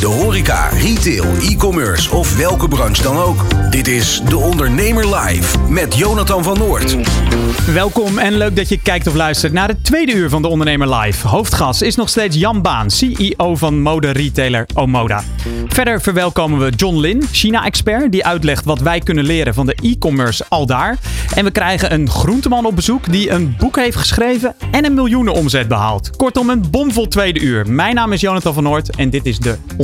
De horeca, retail, e-commerce of welke branche dan ook. Dit is De Ondernemer Live met Jonathan van Noord. Welkom en leuk dat je kijkt of luistert naar het tweede uur van De Ondernemer Live. Hoofdgast is nog steeds Jan Baan, CEO van mode-retailer Omoda. Verder verwelkomen we John Lin, China-expert, die uitlegt wat wij kunnen leren van de e-commerce aldaar. En we krijgen een groenteman op bezoek die een boek heeft geschreven en een miljoenen omzet behaalt. Kortom, een bomvol tweede uur. Mijn naam is Jonathan van Noord en dit is De Ondernemer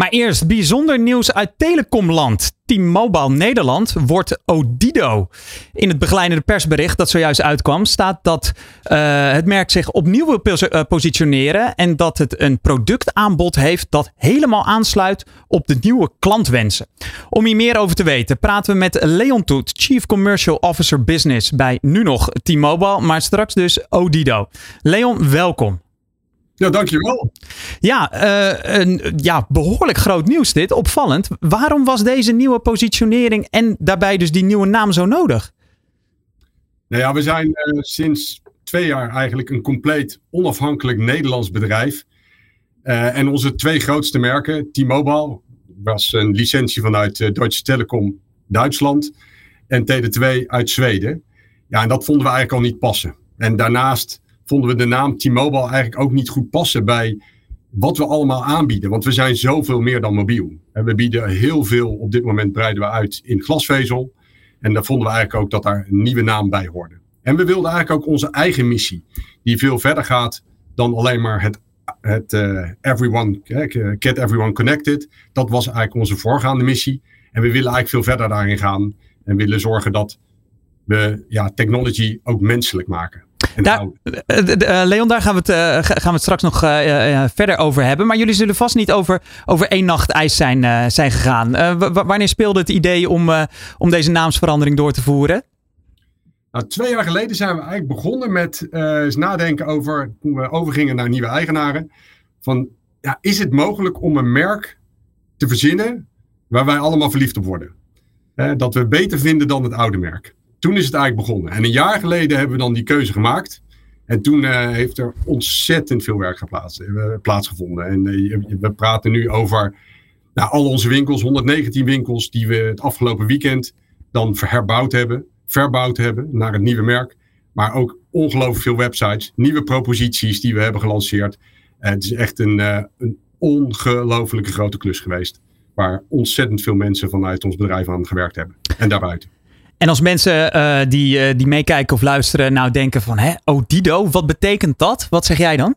Maar eerst bijzonder nieuws uit telecomland. T-Mobile Nederland wordt Odido. In het begeleidende persbericht dat zojuist uitkwam staat dat uh, het merk zich opnieuw wil uh, positioneren en dat het een productaanbod heeft dat helemaal aansluit op de nieuwe klantwensen. Om hier meer over te weten praten we met Leon Toet, Chief Commercial Officer Business bij nu nog T-Mobile, maar straks dus Odido. Leon, welkom. Ja, dankjewel. Ja, uh, een ja, behoorlijk groot nieuws dit. Opvallend. Waarom was deze nieuwe positionering en daarbij dus die nieuwe naam zo nodig? Nou ja, we zijn uh, sinds twee jaar eigenlijk een compleet onafhankelijk Nederlands bedrijf. Uh, en onze twee grootste merken, T-Mobile, was een licentie vanuit Deutsche Telekom Duitsland. En TD2 uit Zweden. Ja, en dat vonden we eigenlijk al niet passen. En daarnaast vonden we de naam T-Mobile eigenlijk ook niet goed passen bij wat we allemaal aanbieden. Want we zijn zoveel meer dan mobiel. En we bieden heel veel, op dit moment breiden we uit in glasvezel. En daar vonden we eigenlijk ook dat daar een nieuwe naam bij hoorde. En we wilden eigenlijk ook onze eigen missie, die veel verder gaat dan alleen maar het, het uh, everyone, uh, get everyone connected. Dat was eigenlijk onze voorgaande missie. En we willen eigenlijk veel verder daarin gaan en willen zorgen dat we ja, technology ook menselijk maken. Daar, uh, Leon, daar gaan we, het, uh, gaan we het straks nog uh, verder over hebben. Maar jullie zullen vast niet over, over één nacht ijs zijn, zijn gegaan. wanneer speelde het idee om, om deze naamsverandering door te voeren? Nou, twee jaar geleden zijn we eigenlijk begonnen met eens nadenken over, toen we overgingen naar nieuwe eigenaren. Van, ja, is het mogelijk om een merk te verzinnen waar wij allemaal verliefd op worden? dat we beter vinden dan het oude merk toen is het eigenlijk begonnen. En een jaar geleden hebben we dan die keuze gemaakt. En toen uh, heeft er ontzettend veel werk geplaatst, uh, plaatsgevonden. En uh, we praten nu over nou, al onze winkels, 119 winkels, die we het afgelopen weekend dan herbouwd hebben, verbouwd hebben naar het nieuwe merk. Maar ook ongelooflijk veel websites, nieuwe proposities die we hebben gelanceerd. het is echt een, een ongelooflijke grote klus geweest. Waar ontzettend veel mensen vanuit ons bedrijf aan gewerkt hebben. En daarbuiten. En als mensen uh, die, uh, die meekijken of luisteren nou denken van, hè, Odido, wat betekent dat? Wat zeg jij dan?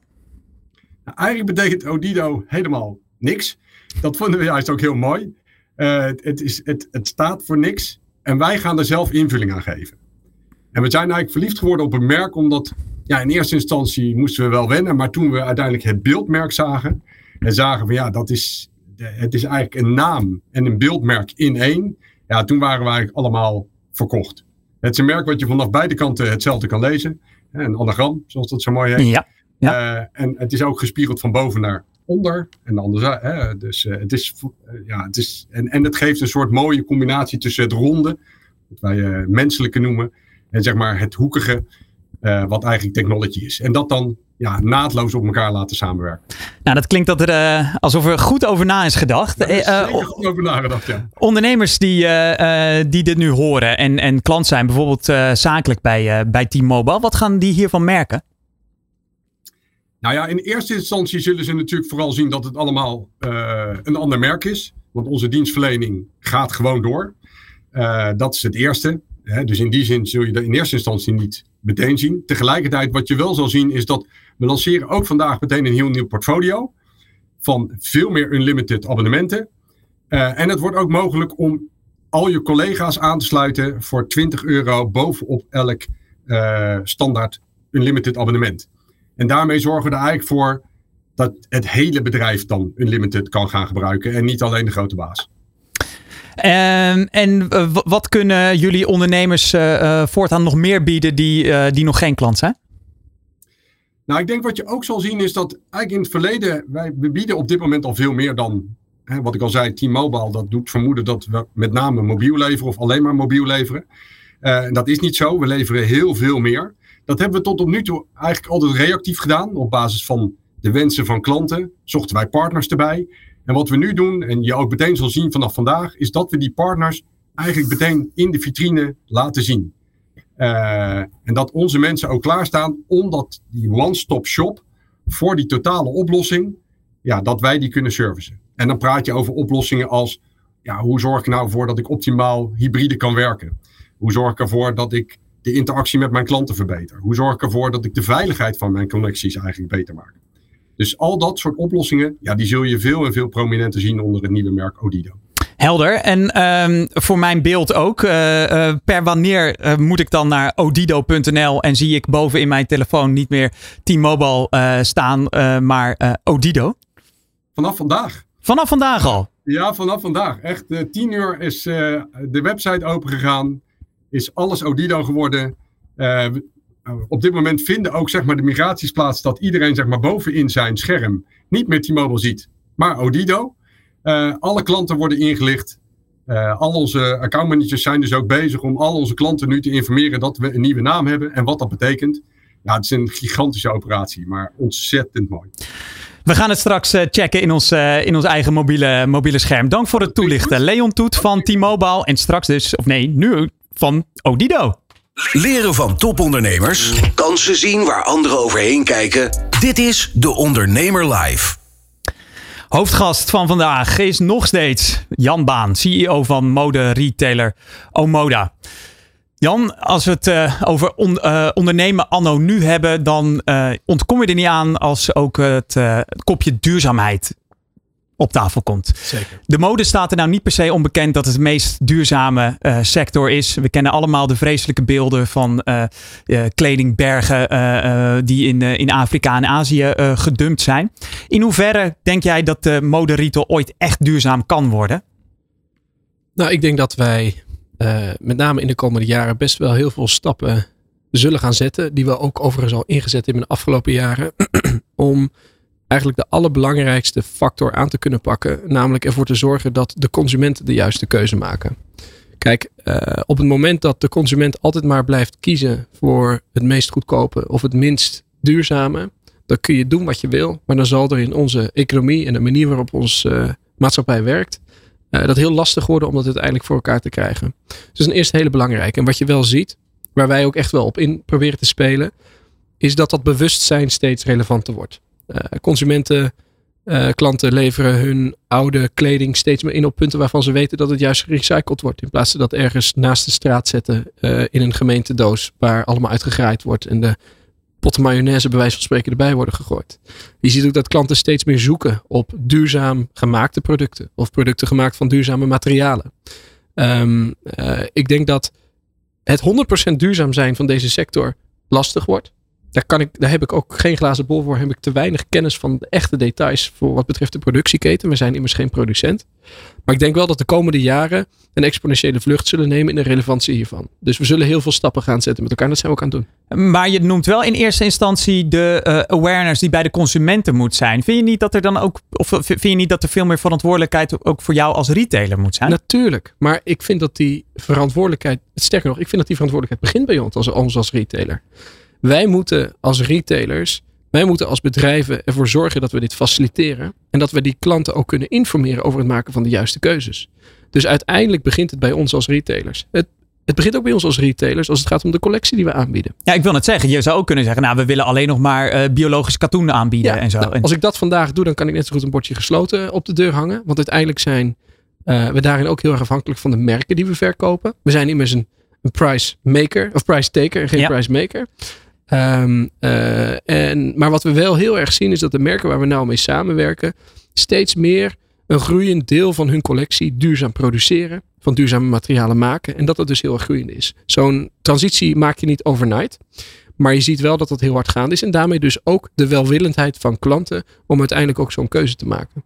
Nou, eigenlijk betekent Odido helemaal niks. Dat vonden we juist ook heel mooi. Uh, het, is, het, het staat voor niks en wij gaan er zelf invulling aan geven. En we zijn eigenlijk verliefd geworden op een merk, omdat ja, in eerste instantie moesten we wel wennen, maar toen we uiteindelijk het beeldmerk zagen en zagen van ja, dat is, het is eigenlijk een naam en een beeldmerk in één. Ja, toen waren we eigenlijk allemaal verkocht. Het is een merk wat je vanaf beide kanten hetzelfde kan lezen. Een anagram, zoals dat zo mooi heet. Ja. ja. Uh, en het is ook gespiegeld van boven naar onder. En. Hè? Dus uh, het is, uh, ja, het is, en, en het geeft een soort mooie combinatie tussen het ronde, wat wij menselijke noemen, en zeg maar het hoekige, wat eigenlijk technology is. En dat dan ja, naadloos op elkaar laten samenwerken. Nou, dat klinkt dat er, uh, alsof er goed over na is gedacht. Er is uh, goed over nagedacht, ja. Ondernemers die, uh, die dit nu horen en, en klant zijn, bijvoorbeeld zakelijk bij, bij T-Mobile, wat gaan die hiervan merken? Nou ja, in eerste instantie zullen ze natuurlijk vooral zien dat het allemaal een ander merk is. Want onze dienstverlening gaat gewoon door. dat is het eerste. Hè? Dus in die zin zul je dat in eerste instantie niet meteen zien. Tegelijkertijd, wat je wel zal zien, is dat we lanceren ook vandaag meteen een heel nieuw portfolio van veel meer unlimited abonnementen. Uh, en het wordt ook mogelijk om al je collega's aan te sluiten voor 20 euro bovenop elk uh, standaard unlimited abonnement. En daarmee zorgen we er eigenlijk voor dat het hele bedrijf dan Unlimited kan gaan gebruiken en niet alleen de grote baas. Um, en wat kunnen jullie ondernemers uh, uh, voortaan nog meer bieden die, die nog geen klant zijn? Nou, ik denk wat je ook zal zien is dat eigenlijk in het verleden, wij bieden op dit moment al veel meer dan, hè, wat ik al zei, T-Mobile, dat doet vermoeden dat we met name mobiel leveren of alleen maar mobiel leveren. dat is niet zo, we leveren heel veel meer. Dat hebben we tot op nu toe eigenlijk altijd reactief gedaan op basis van de wensen van klanten. Zochten wij partners erbij. En wat we nu doen, en je ook meteen zal zien vanaf vandaag, is dat we die partners eigenlijk meteen in de vitrine laten zien. Uh, en dat onze mensen ook klaarstaan om dat, die one-stop shop voor die totale oplossing, ja, dat wij die kunnen servicen. En dan praat je over oplossingen als, ja, hoe zorg ik nou voor dat ik optimaal hybride kan werken? Hoe zorg ik ervoor dat ik de interactie met mijn klanten verbeter? Hoe zorg ik ervoor dat ik de veiligheid van mijn connecties eigenlijk beter maak? Dus al dat soort oplossingen, ja, die zul je veel en veel prominenter zien onder het nieuwe merk Odido. Helder. En um, voor mijn beeld ook. Uh, uh, per wanneer uh, moet ik dan naar odido.nl en zie ik boven in mijn telefoon niet meer T-Mobile staan, maar Odido? Vanaf vandaag. Vanaf vandaag al? Ja, vanaf vandaag. Echt, tien uur is de website opengegaan. Is alles Odido geworden. Op dit moment vinden ook zeg maar, de migraties plaats dat iedereen zeg maar, bovenin zijn scherm niet meer T-Mobile ziet, maar Odido. Uh, alle klanten worden ingelicht. Uh, al onze accountmanagers zijn dus ook bezig om al onze klanten nu te informeren dat we een nieuwe naam hebben en wat dat betekent. Ja, het is een gigantische operatie, maar ontzettend mooi. We gaan het straks uh, checken in ons, in ons eigen mobiele, mobiele scherm. Dank voor het toelichten. Leon Toet van T-Mobile en straks dus, of nee, nu van Odido. Leren van topondernemers. Kansen zien waar anderen overheen kijken. Dit is De Ondernemer Live. Hoofdgast van vandaag is nog steeds Jan Baan, CEO van mode-retailer Omoda. Jan, als we het uh, over on, uh, ondernemen anno nu hebben, dan uh, ontkom je er niet aan als ook het kopje duurzaamheid op tafel komt. Zeker. De mode staat er nou niet per se onbekend dat het de meest duurzame uh, sector is. We kennen allemaal de vreselijke beelden van uh, uh, kledingbergen die in, in Afrika en Azië gedumpt zijn. In hoeverre denk jij dat de mode retail ooit echt duurzaam kan worden? Nou, ik denk dat wij met name in de komende jaren best wel heel veel stappen zullen gaan zetten. Die we ook overigens al ingezet hebben in de afgelopen jaren. om eigenlijk de allerbelangrijkste factor aan te kunnen pakken. Namelijk ervoor te zorgen dat de consumenten de juiste keuze maken. Kijk, uh, op het moment dat de consument altijd maar blijft kiezen voor het meest goedkope of het minst duurzame, dan kun je doen wat je wil. Maar dan zal er in onze economie en de manier waarop onze uh, maatschappij werkt, uh, dat heel lastig worden om dat uiteindelijk voor elkaar te krijgen. Dus een eerste hele belangrijke. En wat je wel ziet, waar wij ook echt wel op in proberen te spelen, is dat dat bewustzijn steeds relevanter wordt. Uh, consumenten, uh, klanten leveren hun oude kleding steeds meer in op punten waarvan ze weten dat het juist gerecycled wordt. In plaats van dat ergens naast de straat zetten uh, in een gemeentedoos waar allemaal uitgegraaid wordt en de potten mayonaise bij wijze van spreken erbij worden gegooid. Je ziet ook dat klanten steeds meer zoeken op duurzaam gemaakte producten of producten gemaakt van duurzame materialen. Um, ik denk dat het 100% duurzaam zijn van deze sector lastig wordt daar, kan ik, daar heb ik ook geen glazen bol voor. Heb ik te weinig kennis van de echte details voor wat betreft de productieketen. We zijn immers geen producent. Maar ik denk wel dat de komende jaren een exponentiële vlucht zullen nemen in de relevantie hiervan. Dus we zullen heel veel stappen gaan zetten met elkaar. Dat zijn we ook aan het doen. Maar je noemt wel in eerste instantie de uh, awareness die bij de consumenten moet zijn. Vind je niet dat er dan ook, of vind je niet dat er veel meer verantwoordelijkheid ook voor jou als retailer moet zijn? Natuurlijk. Maar ik vind dat die verantwoordelijkheid, sterker nog, ik vind dat die verantwoordelijkheid begint bij ons als, ons als retailer. Wij moeten als retailers, wij moeten als bedrijven ervoor zorgen dat we dit faciliteren. En dat we die klanten ook kunnen informeren over het maken van de juiste keuzes. Dus uiteindelijk begint het bij ons als retailers. Het, het begint ook bij ons als retailers als het gaat om de collectie die we aanbieden. Ja, ik wil het zeggen. Je zou ook kunnen zeggen, nou, we willen alleen nog maar uh, biologisch katoen aanbieden ja, en zo. Nou, als ik dat vandaag doe, dan kan ik net zo goed een bordje gesloten op de deur hangen. Want uiteindelijk zijn uh, we daarin ook heel erg afhankelijk van de merken die we verkopen. We zijn immers een, een price maker of price taker en geen ja. price maker. Um, uh, en, maar wat we wel heel erg zien is dat de merken waar we nou mee samenwerken steeds meer een groeiend deel van hun collectie duurzaam produceren, van duurzame materialen maken en dat dat dus heel erg groeiend is. Zo'n transitie maak je niet overnight, Maar je ziet wel dat dat heel hard gaande is. En daarmee dus ook de welwillendheid van klanten om uiteindelijk ook zo'n keuze te maken.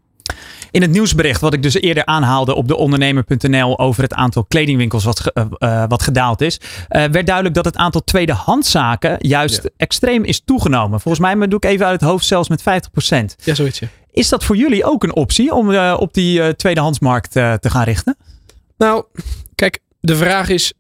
In het nieuwsbericht, wat ik dus eerder aanhaalde op de ondernemer.nl over het aantal kledingwinkels wat, uh, wat gedaald is, uh, werd duidelijk dat het aantal tweedehandszaken juist ja. extreem is toegenomen. Volgens mij maar doe ik even uit het hoofd zelfs met 50%. Ja, zoiets. Ja. Is dat voor jullie ook een optie om uh, op die tweedehandsmarkt te gaan richten? Nou, kijk, de vraag is,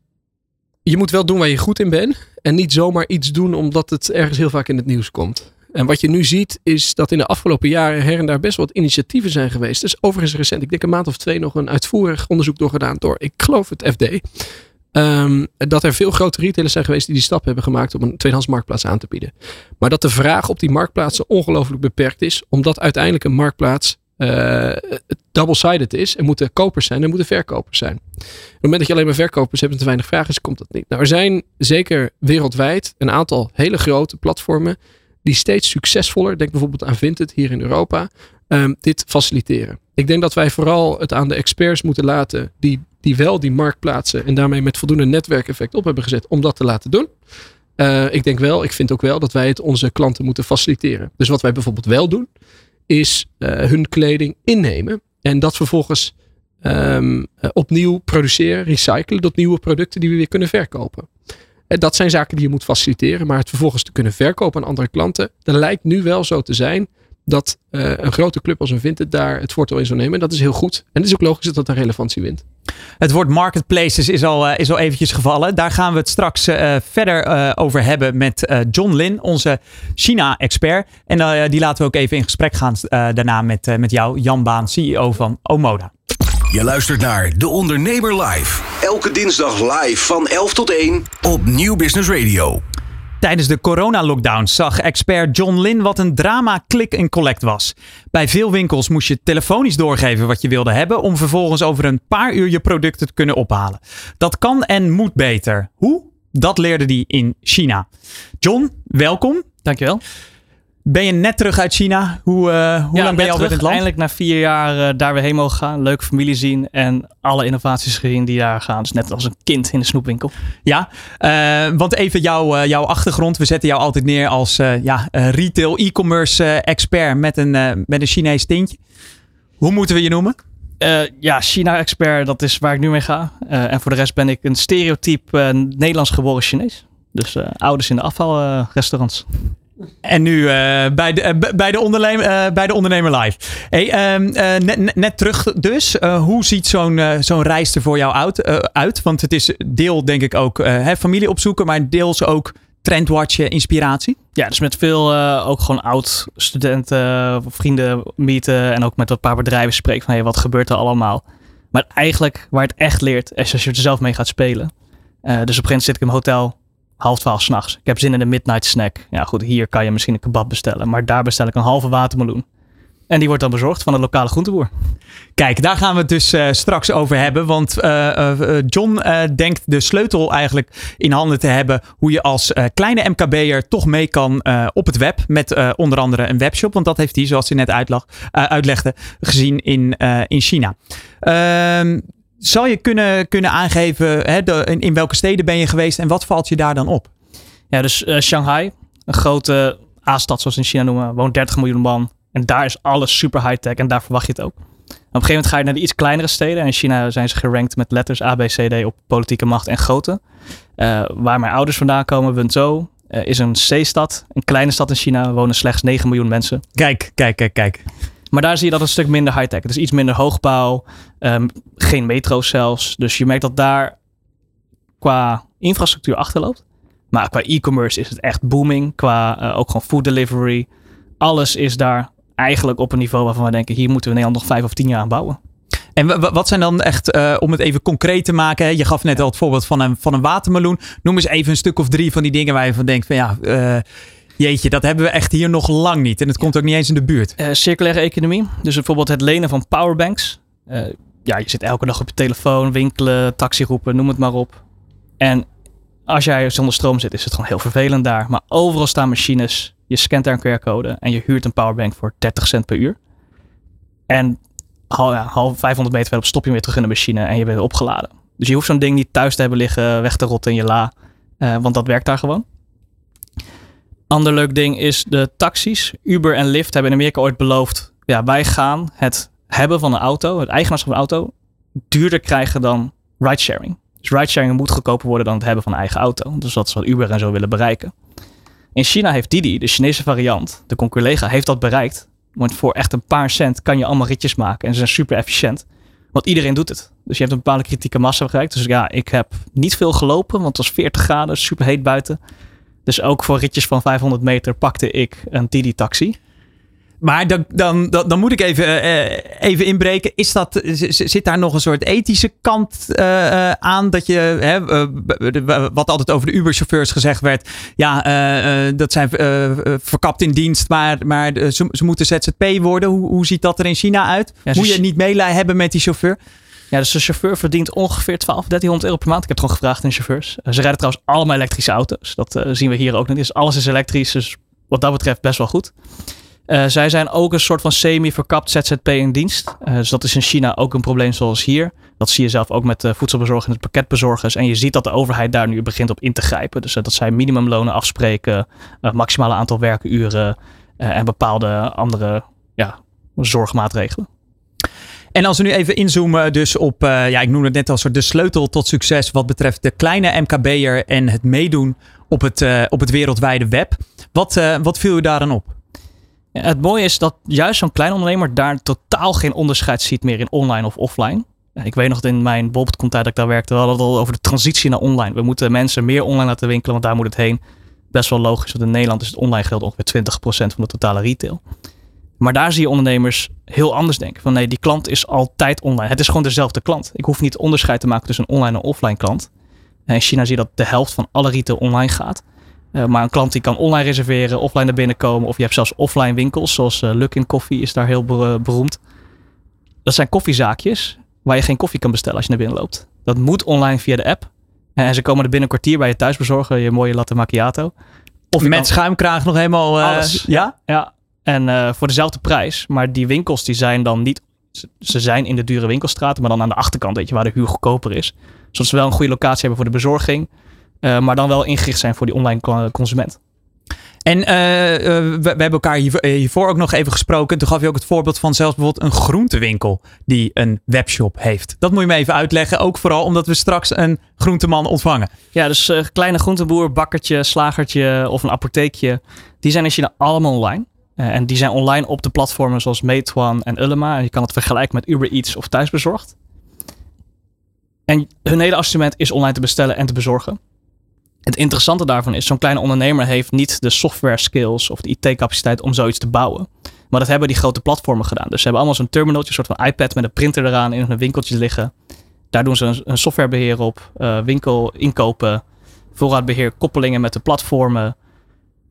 je moet wel doen waar je goed in bent en niet zomaar iets doen omdat het ergens heel vaak in het nieuws komt. En wat je nu ziet is dat in de afgelopen jaren her en daar best wat initiatieven zijn geweest. Dus overigens recent, ik denk een maand of twee, nog een uitvoerig onderzoek doorgedaan door, ik geloof het FD. Um, dat er veel grote retailers zijn geweest die die stap hebben gemaakt om een tweedehands marktplaats aan te bieden. Maar dat de vraag op die marktplaatsen ongelooflijk beperkt is, omdat uiteindelijk een marktplaats uh, double-sided is. Er moeten kopers zijn, er moeten verkopers zijn. Op het moment dat je alleen maar verkopers hebt en te weinig vraag is, komt dat niet. Nou, er zijn zeker wereldwijd een aantal hele grote platformen die steeds succesvoller, denk bijvoorbeeld aan Vinted hier in Europa, um, dit faciliteren. Ik denk dat wij vooral het aan de experts moeten laten die, die wel die marktplaatsen en daarmee met voldoende netwerkeffect op hebben gezet om dat te laten doen. Uh, ik denk wel, ik vind ook wel dat wij het onze klanten moeten faciliteren. Dus wat wij bijvoorbeeld wel doen, is uh, hun kleding innemen en dat vervolgens um, opnieuw produceren, recyclen tot nieuwe producten die we weer kunnen verkopen. En dat zijn zaken die je moet faciliteren, maar het vervolgens te kunnen verkopen aan andere klanten, dat lijkt nu wel zo te zijn dat uh, een grote club als een Vinted daar het voortouw in zou nemen. En dat is heel goed. En het is ook logisch dat dat relevantie wint. Het woord marketplaces is al, uh, is al eventjes gevallen. Daar gaan we het straks verder over hebben met John Lin, onze China-expert. En die laten we ook even in gesprek gaan daarna met, met jou, Jan Baan, CEO van Omoda. Je luistert naar De Ondernemer Live. Elke dinsdag live van 11 tot 1 op Nieuw Business Radio. Tijdens de coronalockdown zag expert John Lin wat een drama click en collect was. Bij veel winkels moest je telefonisch doorgeven wat je wilde hebben om vervolgens over een paar uur je producten te kunnen ophalen. Dat kan en moet beter. Hoe? Dat leerde hij in China. John, welkom. Dankjewel. Ben je net terug uit China? Hoe, uh, hoe ja, lang ben je al in het land? Eindelijk na vier jaar uh, daar weer heen mogen gaan. Leuke familie zien en alle innovaties gezien die daar gaan. Dus net als een kind in de snoepwinkel. Ja, uh, want even jouw, jouw achtergrond. We zetten jou altijd neer als ja, retail e-commerce expert met een, met een Chinees tintje. Hoe moeten we je noemen? ja, China-expert, dat is waar ik nu mee ga. en voor de rest ben ik een stereotype Nederlands geboren Chinees. Dus ouders in de afvalrestaurants. En nu uh, bij, de, uh, bij, de ondernemer, uh, bij de ondernemer live. Hey, ehm, net, net, terug dus. hoe ziet zo'n zo'n reis er voor jou uit, uit? Want het is deel denk ik ook hè, familie opzoeken, maar deels ook trendwatchen, inspiratie. Ja, dus met veel ook gewoon oud studenten, vrienden meeten en ook met een paar bedrijven spreken van hey, wat gebeurt er allemaal. Maar eigenlijk waar het echt leert is als je er zelf mee gaat spelen. dus op een gegeven moment zit ik in een hotel half twaalf s'nachts. Ik heb zin in een midnight snack. Ja goed, hier kan je misschien een kebab bestellen. Maar daar bestel ik een halve watermeloen. En die wordt dan bezorgd van de lokale groenteboer. Kijk, daar gaan we het dus uh, straks over hebben. Want uh, uh, John denkt de sleutel eigenlijk in handen te hebben. Hoe je als kleine MKB'er toch mee kan op het web. Met onder andere een webshop. Want dat heeft hij, zoals hij net uitlag, uitlegde, gezien in, in China. Zou je kunnen, kunnen aangeven hè, de, in, in, welke steden ben je geweest en wat valt je daar dan op? Ja, dus uh, Shanghai, een grote A-stad zoals in China noemen, woont 30 miljoen man. En daar is alles super high-tech en daar verwacht je het ook. Op een gegeven moment ga je naar de iets kleinere steden. En in China zijn ze gerankt met letters A, B, C, D op politieke macht en grootte. Uh, waar mijn ouders vandaan komen, Wenzhou, uh, is een C-stad. Een kleine stad in China, wonen slechts 9 miljoen mensen. Kijk, kijk, kijk, kijk. Maar daar zie je dat een stuk minder high-tech. Het is iets minder hoogbouw, um, geen metro's zelfs. Dus je merkt dat daar qua infrastructuur achterloopt. Maar qua e-commerce is het echt booming. Qua uh, ook gewoon food delivery. Alles is daar eigenlijk op een niveau waarvan we denken... hier moeten we Nederland nog vijf of tien jaar aan bouwen. En wat zijn dan echt, uh, om het even concreet te maken, je gaf net al het voorbeeld van een, van een watermeloen. Noem eens even een stuk of drie van die dingen waar je van denkt van ja, uh, Jeetje, dat hebben we echt hier nog lang niet. En het komt ook niet eens in de buurt. Uh, circulaire economie. Dus bijvoorbeeld het lenen van powerbanks. Uh, ja, je zit elke dag op je telefoon, winkelen, taxi roepen, noem het maar op. En als jij zonder stroom zit, is het gewoon heel vervelend daar. Maar overal staan machines. Je scant daar een QR-code en je huurt een powerbank voor 30 cent per uur. En half, ja, half 500 meter verderop stop je weer terug in de machine en je bent opgeladen. Dus je hoeft zo'n ding niet thuis te hebben liggen, weg te rotten in je la. Uh, want dat werkt daar gewoon. Ander leuk ding is de taxis. Uber en Lyft hebben in Amerika ooit beloofd. Ja, wij gaan het hebben van een auto, het eigenaarschap van een auto, duurder krijgen dan ridesharing. Dus ridesharing moet goedkoper worden dan het hebben van een eigen auto. Dus dat is wat Uber en zo willen bereiken. In China heeft Didi, de Chinese variant, de concurrent, heeft dat bereikt. Want voor echt een paar cent kan je allemaal ritjes maken en ze zijn super efficiënt. Want iedereen doet het. Dus je hebt een bepaalde kritieke massa bereikt. Dus ja, ik heb niet veel gelopen, want het was 40 graden, super heet buiten. Dus ook voor ritjes van 500 meter pakte ik een Didi-taxi. Maar dan, dan, dan, dan moet ik even, eh, even inbreken. Is dat, zit daar nog een soort ethische kant eh, eh, aan? Dat je, hè, eh, wat altijd over de Uber-chauffeurs gezegd werd. Ja, eh, eh, dat zijn eh, eh, verkapt in dienst, maar, maar eh, ze, ze moeten ZZP worden. Hoe, hoe ziet dat er in China uit? Ja, moet je niet meelij hebben met die chauffeur? Ja, dus de chauffeur verdient ongeveer 12, 1300 euro per maand. Ik heb het gewoon gevraagd de chauffeurs. Eh, ze rijden trouwens allemaal elektrische auto's. Dat eh, zien we hier ook nog. Dus alles is elektrisch. Dus wat dat betreft best wel goed. Eh, zij zijn ook een soort van semi-verkapt ZZP in dienst. Dus dat is in China ook een probleem zoals hier. Dat zie je zelf ook met de voedselbezorgers pakketbezorgers. En je ziet dat de overheid daar nu begint op in te grijpen. Dus dat zij minimumlonen afspreken, maximale aantal werkuren en bepaalde andere ja, zorgmaatregelen. En als we nu even inzoomen dus op, eh, ja, ik noem het net als soort de sleutel tot succes wat betreft de kleine MKB'er en het meedoen op het, eh, op het wereldwijde web. Wat, eh, wat viel u daaraan op? Ja, het mooie is dat juist zo'n klein ondernemer daar totaal geen onderscheid ziet meer in online of offline. Ik weet nog dat in mijn bol.com tijd dat ik daar werkte, we hadden het al over de transitie naar online. We moeten mensen meer online laten winkelen, want daar moet het heen. Best wel logisch, want in Nederland is het online geld ongeveer 20% van de totale retail. Maar daar zie je ondernemers heel anders denken. Van nee, die klant is altijd online. Het is gewoon dezelfde klant. Ik hoef niet onderscheid te maken tussen een online en offline klant. En in China zie je dat de helft van alle retail online gaat. Eh, maar een klant die kan online reserveren, offline naar binnen komen. Of je hebt zelfs offline winkels, zoals uh, Luckin Coffee is daar heel be- beroemd. Dat zijn koffiezaakjes waar je geen koffie kan bestellen als je naar binnen loopt. Dat moet online via de app. En ze komen er binnen een kwartier bij je thuis bezorgen, je mooie latte macchiato. Of Met kan- schuimkraag nog helemaal... eh, Alles. Ja? ja, en eh, voor dezelfde prijs. Maar die winkels die zijn dan niet... ze- zijn in de dure winkelstraten, maar dan aan de achterkant, weet je, waar de huur goedkoper is. Zodat ze wel een goede locatie hebben voor de bezorging. eh, maar dan wel ingericht zijn voor die online consument. En eh, we, we hebben elkaar hier, hiervoor ook nog even gesproken. Toen gaf je ook het voorbeeld van zelfs bijvoorbeeld een groentewinkel die een webshop heeft. Dat moet je me even uitleggen. Ook vooral omdat we straks een groenteman ontvangen. Ja, dus kleine groenteboer, bakkertje, slagertje of een apotheekje. Die zijn in China allemaal online. Eh, en die zijn online op de platformen zoals Meituan en Ulema. En je kan het vergelijken met Uber Eats of Thuisbezorgd. En hun hele assortiment is online te bestellen en te bezorgen. Het interessante daarvan is, zo'n kleine ondernemer heeft niet de software skills of de IT-capaciteit om zoiets te bouwen. Maar dat hebben die grote platformen gedaan. Dus ze hebben allemaal zo'n terminaltje, een soort van iPad met een printer eraan in hun winkeltje liggen. Daar doen ze een, softwarebeheer op, eh, winkel inkopen, voorraadbeheer, koppelingen met de platformen,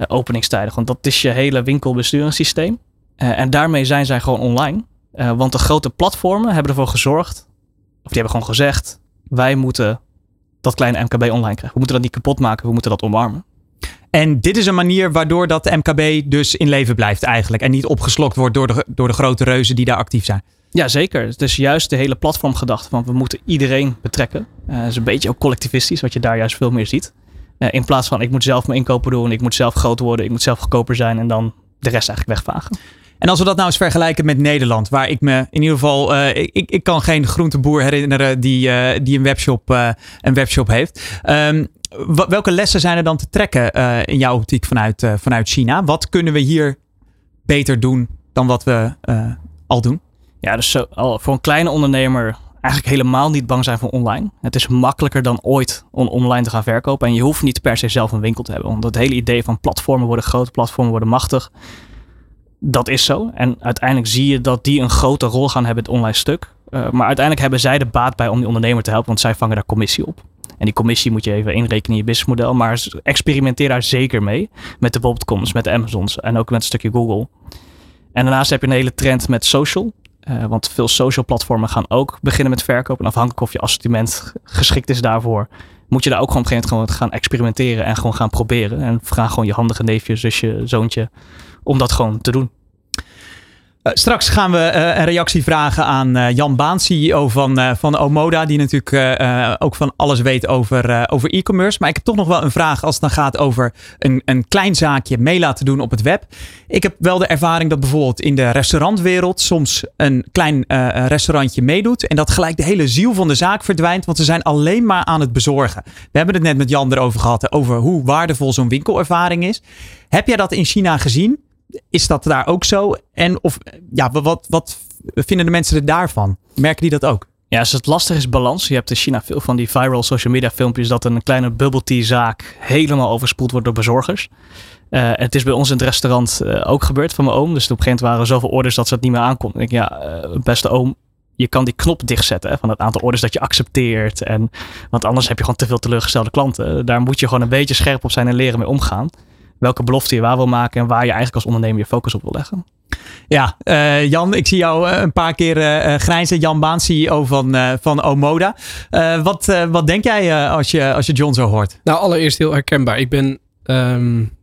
openingstijden. Want dat is je hele winkelbesturingssysteem. Eh, en daarmee zijn zij gewoon online. Eh, want de grote platformen hebben ervoor gezorgd, of die hebben gewoon gezegd, wij moeten dat kleine MKB online krijgen. We moeten dat niet kapot maken, we moeten dat omarmen. En dit is een manier waardoor dat MKB dus in leven blijft eigenlijk. En niet opgeslokt wordt door de, door de grote reuzen die daar actief zijn. Ja, zeker. Het is juist de hele platformgedachte van we moeten iedereen betrekken. Eh dat is een beetje ook collectivistisch, wat je daar juist veel meer ziet. Eh, in plaats van ik moet zelf mijn inkopen doen, ik moet zelf groot worden, ik moet zelf goedkoper zijn en dan de rest eigenlijk wegvagen. En als we dat nou eens vergelijken met Nederland, waar ik me in ieder geval. eh, ik, ik- kan geen groenteboer herinneren die, eh, die een, webshop, een webshop heeft. Ehm, welke lessen zijn er dan te trekken in jouw optiek vanuit, vanuit China? Wat kunnen we hier beter doen dan wat we al doen? Ja, dus zo, al, voor een kleine ondernemer eigenlijk helemaal niet bang zijn voor online. Het is makkelijker dan ooit om online te gaan verkopen. En je hoeft niet per se zelf een winkel te hebben. Want het hele idee van platformen worden groot, platformen worden machtig. Dat is zo. En uiteindelijk zie je dat die een grote rol gaan hebben het online stuk. Eh, maar uiteindelijk hebben zij de baat bij om die ondernemer te helpen. Want zij vangen daar commissie op. En die commissie moet je even inrekenen in je businessmodel. Maar experimenteer daar zeker mee. Met de bol.coms, met de Amazons en ook met een stukje Google. En daarnaast heb je een hele trend met social. Eh, want veel social platformen gaan ook beginnen met verkopen. En afhankelijk of je assortiment geschikt is daarvoor, moet je daar ook gewoon op een gegeven moment gewoon gaan experimenteren en gewoon gaan proberen. En vraag gewoon je handige neefje, zusje, zoontje om dat gewoon te doen. Uh, straks gaan we uh, een reactie vragen aan uh, Jan Baan, CEO van, van Omoda, die natuurlijk ook van alles weet over, over e-commerce. Maar ik heb toch nog wel een vraag als het dan gaat over een, een klein zaakje mee laten doen op het web. Ik heb wel de ervaring dat bijvoorbeeld in de restaurantwereld soms een klein restaurantje meedoet en dat gelijk de hele ziel van de zaak verdwijnt, want ze zijn alleen maar aan het bezorgen. We hebben het net met Jan erover gehad, over hoe waardevol zo'n winkelervaring is. Heb jij dat in China gezien? Is dat daar ook zo? En of, ja, wat, wat vinden de mensen er daarvan? Merken die dat ook? Ja, dus het lastige is balans. Je hebt in China veel van die viral social media filmpjes dat een kleine bubble tea zaak helemaal overspoeld wordt door bezorgers. Uh, het is bij ons in het restaurant uh, ook gebeurd van mijn oom. Dus op een gegeven moment waren er zoveel orders dat ze het niet meer aankon. Ik ja, uh, beste oom, je kan die knop dichtzetten van het aantal orders dat je accepteert. En, want anders heb je gewoon te veel teleurgestelde klanten. Daar moet je gewoon een beetje scherp op zijn en leren mee omgaan welke belofte je waar wil maken en waar je eigenlijk als ondernemer je focus op wil leggen. Ja, uh, Jan, ik zie jou uh, een paar keer uh, grijnzen. Jan Baan, CEO van, van Omoda. wat, wat denk jij als, je, als je John zo hoort? Nou, allereerst heel herkenbaar. Ik ben um,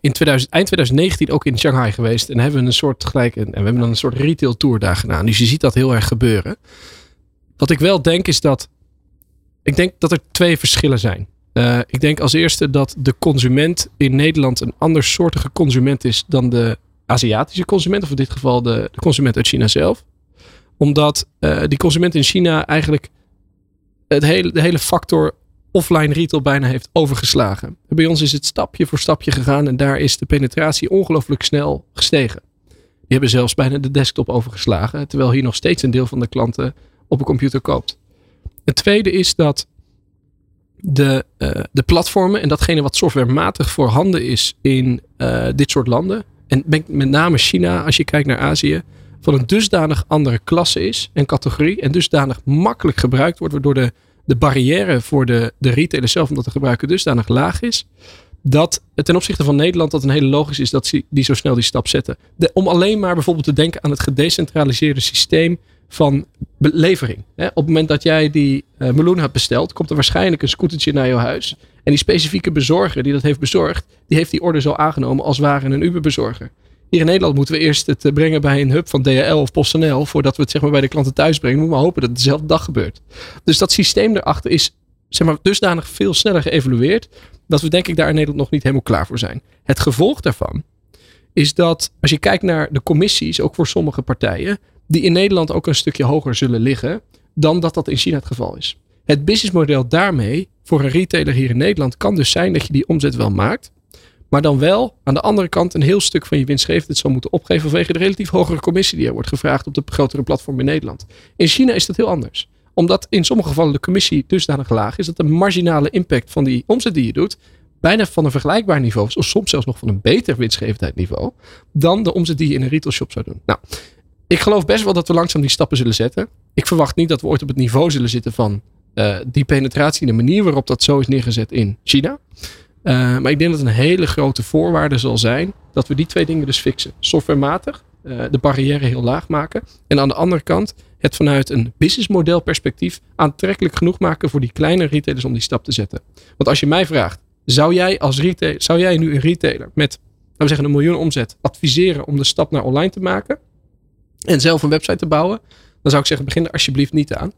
in 2000, eind 2019 ook in Shanghai geweest. En hebben we een soort gelijk, en we hebben dan een soort retail tour daar gedaan. Dus je ziet dat heel erg gebeuren. Wat ik wel denk is dat, ik denk dat er twee verschillen zijn. Uh, ik denk als eerste dat de consument in Nederland een andersoortige consument is dan de Aziatische consument, of in dit geval de, de consument uit China zelf. Omdat uh, die consument in China eigenlijk het hele, de hele factor offline retail bijna heeft overgeslagen. Bij ons is het stapje voor stapje gegaan en daar is de penetratie ongelooflijk snel gestegen. Die hebben zelfs bijna de desktop overgeslagen, terwijl hier nog steeds een deel van de klanten op een computer koopt. Het tweede is dat de, uh, de platformen en datgene wat softwarematig voorhanden is in uh, dit soort landen. En met name China, als je kijkt naar Azië, van een dusdanig andere klasse is en categorie. En dusdanig makkelijk gebruikt wordt, waardoor de, de barrière voor de, de retailer zelf om dat te gebruiken dusdanig laag is. Dat ten opzichte van Nederland dat een hele logisch is dat ze die zo snel die stap zetten. Om alleen maar bijvoorbeeld te denken aan het gedecentraliseerde systeem van belevering. Op het moment dat jij die uh, meloen hebt besteld, komt er waarschijnlijk een scootertje naar jouw huis. En die specifieke bezorger die dat heeft bezorgd, die heeft die order zo aangenomen als ware een Uber-bezorger. Hier in Nederland moeten we eerst het eh, brengen bij een hub van DHL of PostNL, voordat we het zeg maar bij de klanten thuis brengen. We moeten hopen dat het dezelfde dag gebeurt. Dus dat systeem erachter is zeg maar, dusdanig veel sneller geëvolueerd, dat we denk ik daar in Nederland nog niet helemaal klaar voor zijn. Het gevolg daarvan is dat als je kijkt naar de commissies, ook voor sommige partijen, die in Nederland ook een stukje hoger zullen liggen dan dat dat in China het geval is. Het businessmodel daarmee voor een retailer hier in Nederland kan dus zijn dat je die omzet wel maakt, maar dan wel aan de andere kant een heel stuk van je winstgevendheid zal moeten opgeven vanwege de relatief hogere commissie die er wordt gevraagd op de grotere platform in Nederland. In China is dat heel anders. Omdat in sommige gevallen de commissie dusdanig laag is dat de marginale impact van die omzet die je doet bijna van een vergelijkbaar niveau, of soms zelfs nog van een beter winstgevendheidsniveau, dan de omzet die je in een retail shop zou doen. Nou, ik geloof best wel dat we langzaam die stappen zullen zetten. Ik verwacht niet dat we ooit op het niveau zullen zitten van uh, die penetratie, de manier waarop dat zo is neergezet in China. Uh, maar ik denk dat een hele grote voorwaarde zal zijn dat we die twee dingen dus fixen. Softwarematig, uh, de barrière heel laag maken. En aan de andere kant het vanuit een businessmodel perspectief aantrekkelijk genoeg maken voor die kleine retailers om die stap te zetten. Want als je mij vraagt, zou jij als retailer, zou jij nu een retailer met, laten we zeggen, een miljoen omzet adviseren om de stap naar online te maken? En zelf een website te bouwen, dan zou ik zeggen, begin er alsjeblieft niet aan.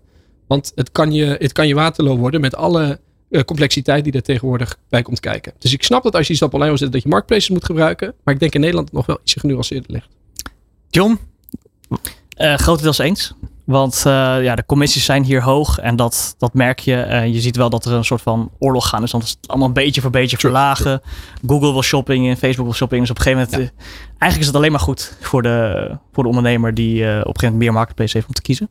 Want het kan je, het kan je waterloo worden met alle uh, complexiteit die er tegenwoordig bij komt kijken. Dus ik snap dat als je die stap online wil zetten, dat je marketplaces moet gebruiken. Maar ik denk in Nederland nog wel iets genuanceerder ligt. John? Uh, grotendeels eens. Want uh, ja, de commissies zijn hier hoog en dat, dat merk je. Uh, je ziet wel dat er een soort van oorlog gaan is. Want het is allemaal beetje voor beetje verlagen. Google wil shopping en Facebook wil shopping. Dus op een gegeven moment, ja. uh, eigenlijk is het alleen maar goed voor de, voor de ondernemer die op een gegeven moment meer marketplace heeft om te kiezen.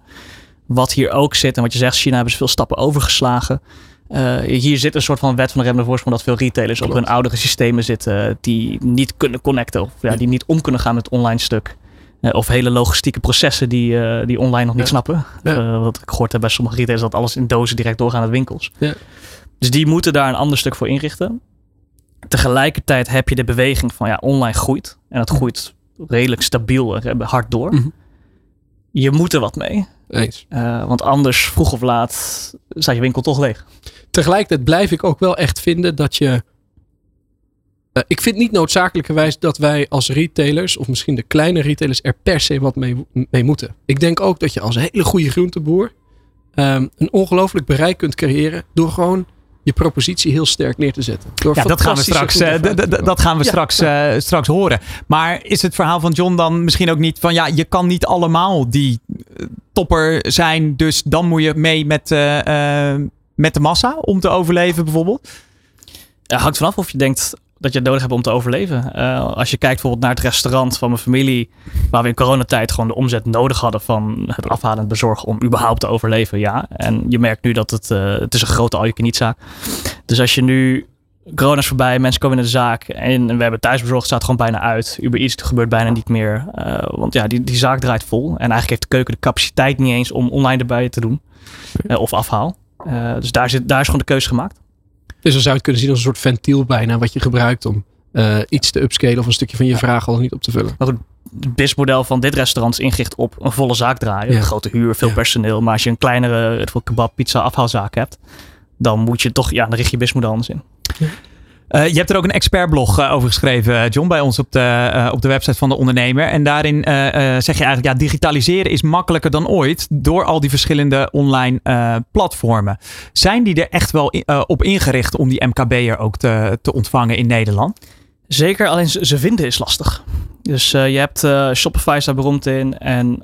Wat hier ook zit en wat je zegt, China hebben ze veel stappen overgeslagen. hier zit een soort van wet van de remmende voorsprong dat veel retailers Klopt. op hun oudere systemen zitten die niet kunnen connecten of ja, die niet om kunnen gaan met het online stuk. Uh, of hele logistieke processen die, uh, die online nog niet ja. snappen. Uh, wat ik gehoord heb bij sommige retailers dat alles in dozen direct doorgaan naar winkels. Ja. Dus die moeten daar een ander stuk voor inrichten. Tegelijkertijd heb je de beweging van ja, online groeit. En het groeit redelijk stabiel hard door. Mm -hmm. Je moet er wat mee. Eens. want anders, vroeg of laat, staat je winkel toch leeg. Tegelijkertijd blijf ik ook wel echt vinden dat je Uh, ik vind niet noodzakelijkerwijs dat wij als retailers, of misschien de kleine retailers, er per se wat mee, mee moeten. Ik denk ook dat je als hele goede groenteboer um, een ongelooflijk bereik kunt creëren door gewoon je propositie heel sterk neer te zetten. Door ja, dat gaan we straks, uh, dat gaan we ja, straks, uh, straks horen. Maar is het verhaal van John dan misschien ook niet van ja, je kan niet allemaal die topper zijn, dus dan moet je mee met, met de massa om te overleven bijvoorbeeld? Ja, hangt vanaf of je denkt dat je het nodig hebt om te overleven. Uh, als je kijkt bijvoorbeeld naar het restaurant van mijn familie, waar we in coronatijd gewoon de omzet nodig hadden van het afhalen en bezorgen om überhaupt te overleven, ja. En je merkt nu dat het, uh, het is een grote al je. Dus als je nu corona is voorbij, mensen komen in de zaak en we hebben thuisbezorgd, staat gewoon bijna uit. Uber iets gebeurt bijna niet meer, uh, want ja, die, die zaak draait vol. En eigenlijk heeft de keuken de capaciteit niet eens om online erbij te doen of afhaal. dus daar, zit, daar is gewoon de keuze gemaakt. Dus dan zou je het kunnen zien als een soort ventiel bijna wat je gebruikt om uh, iets te upscalen of een stukje van je vraag al niet op te vullen. Maar goed, het businessmodel van dit restaurant is ingericht op een volle zaak draaien. Ja. Grote huur, veel ja. personeel. Maar als je een kleinere kebab, pizza, afhaalzaak hebt, dan moet je toch, ja, dan richt je businessmodel anders in. Uh, je hebt er ook een expertblog uh, over geschreven, John, bij ons op de, op de website van de ondernemer. En daarin zeg je eigenlijk, ja, digitaliseren is makkelijker dan ooit door al die verschillende online platformen. Zijn die er echt wel op ingericht om die MKB'er ook te, te ontvangen in Nederland? Zeker, alleen ze vinden is lastig. Dus je hebt Shopify staat beroemd in en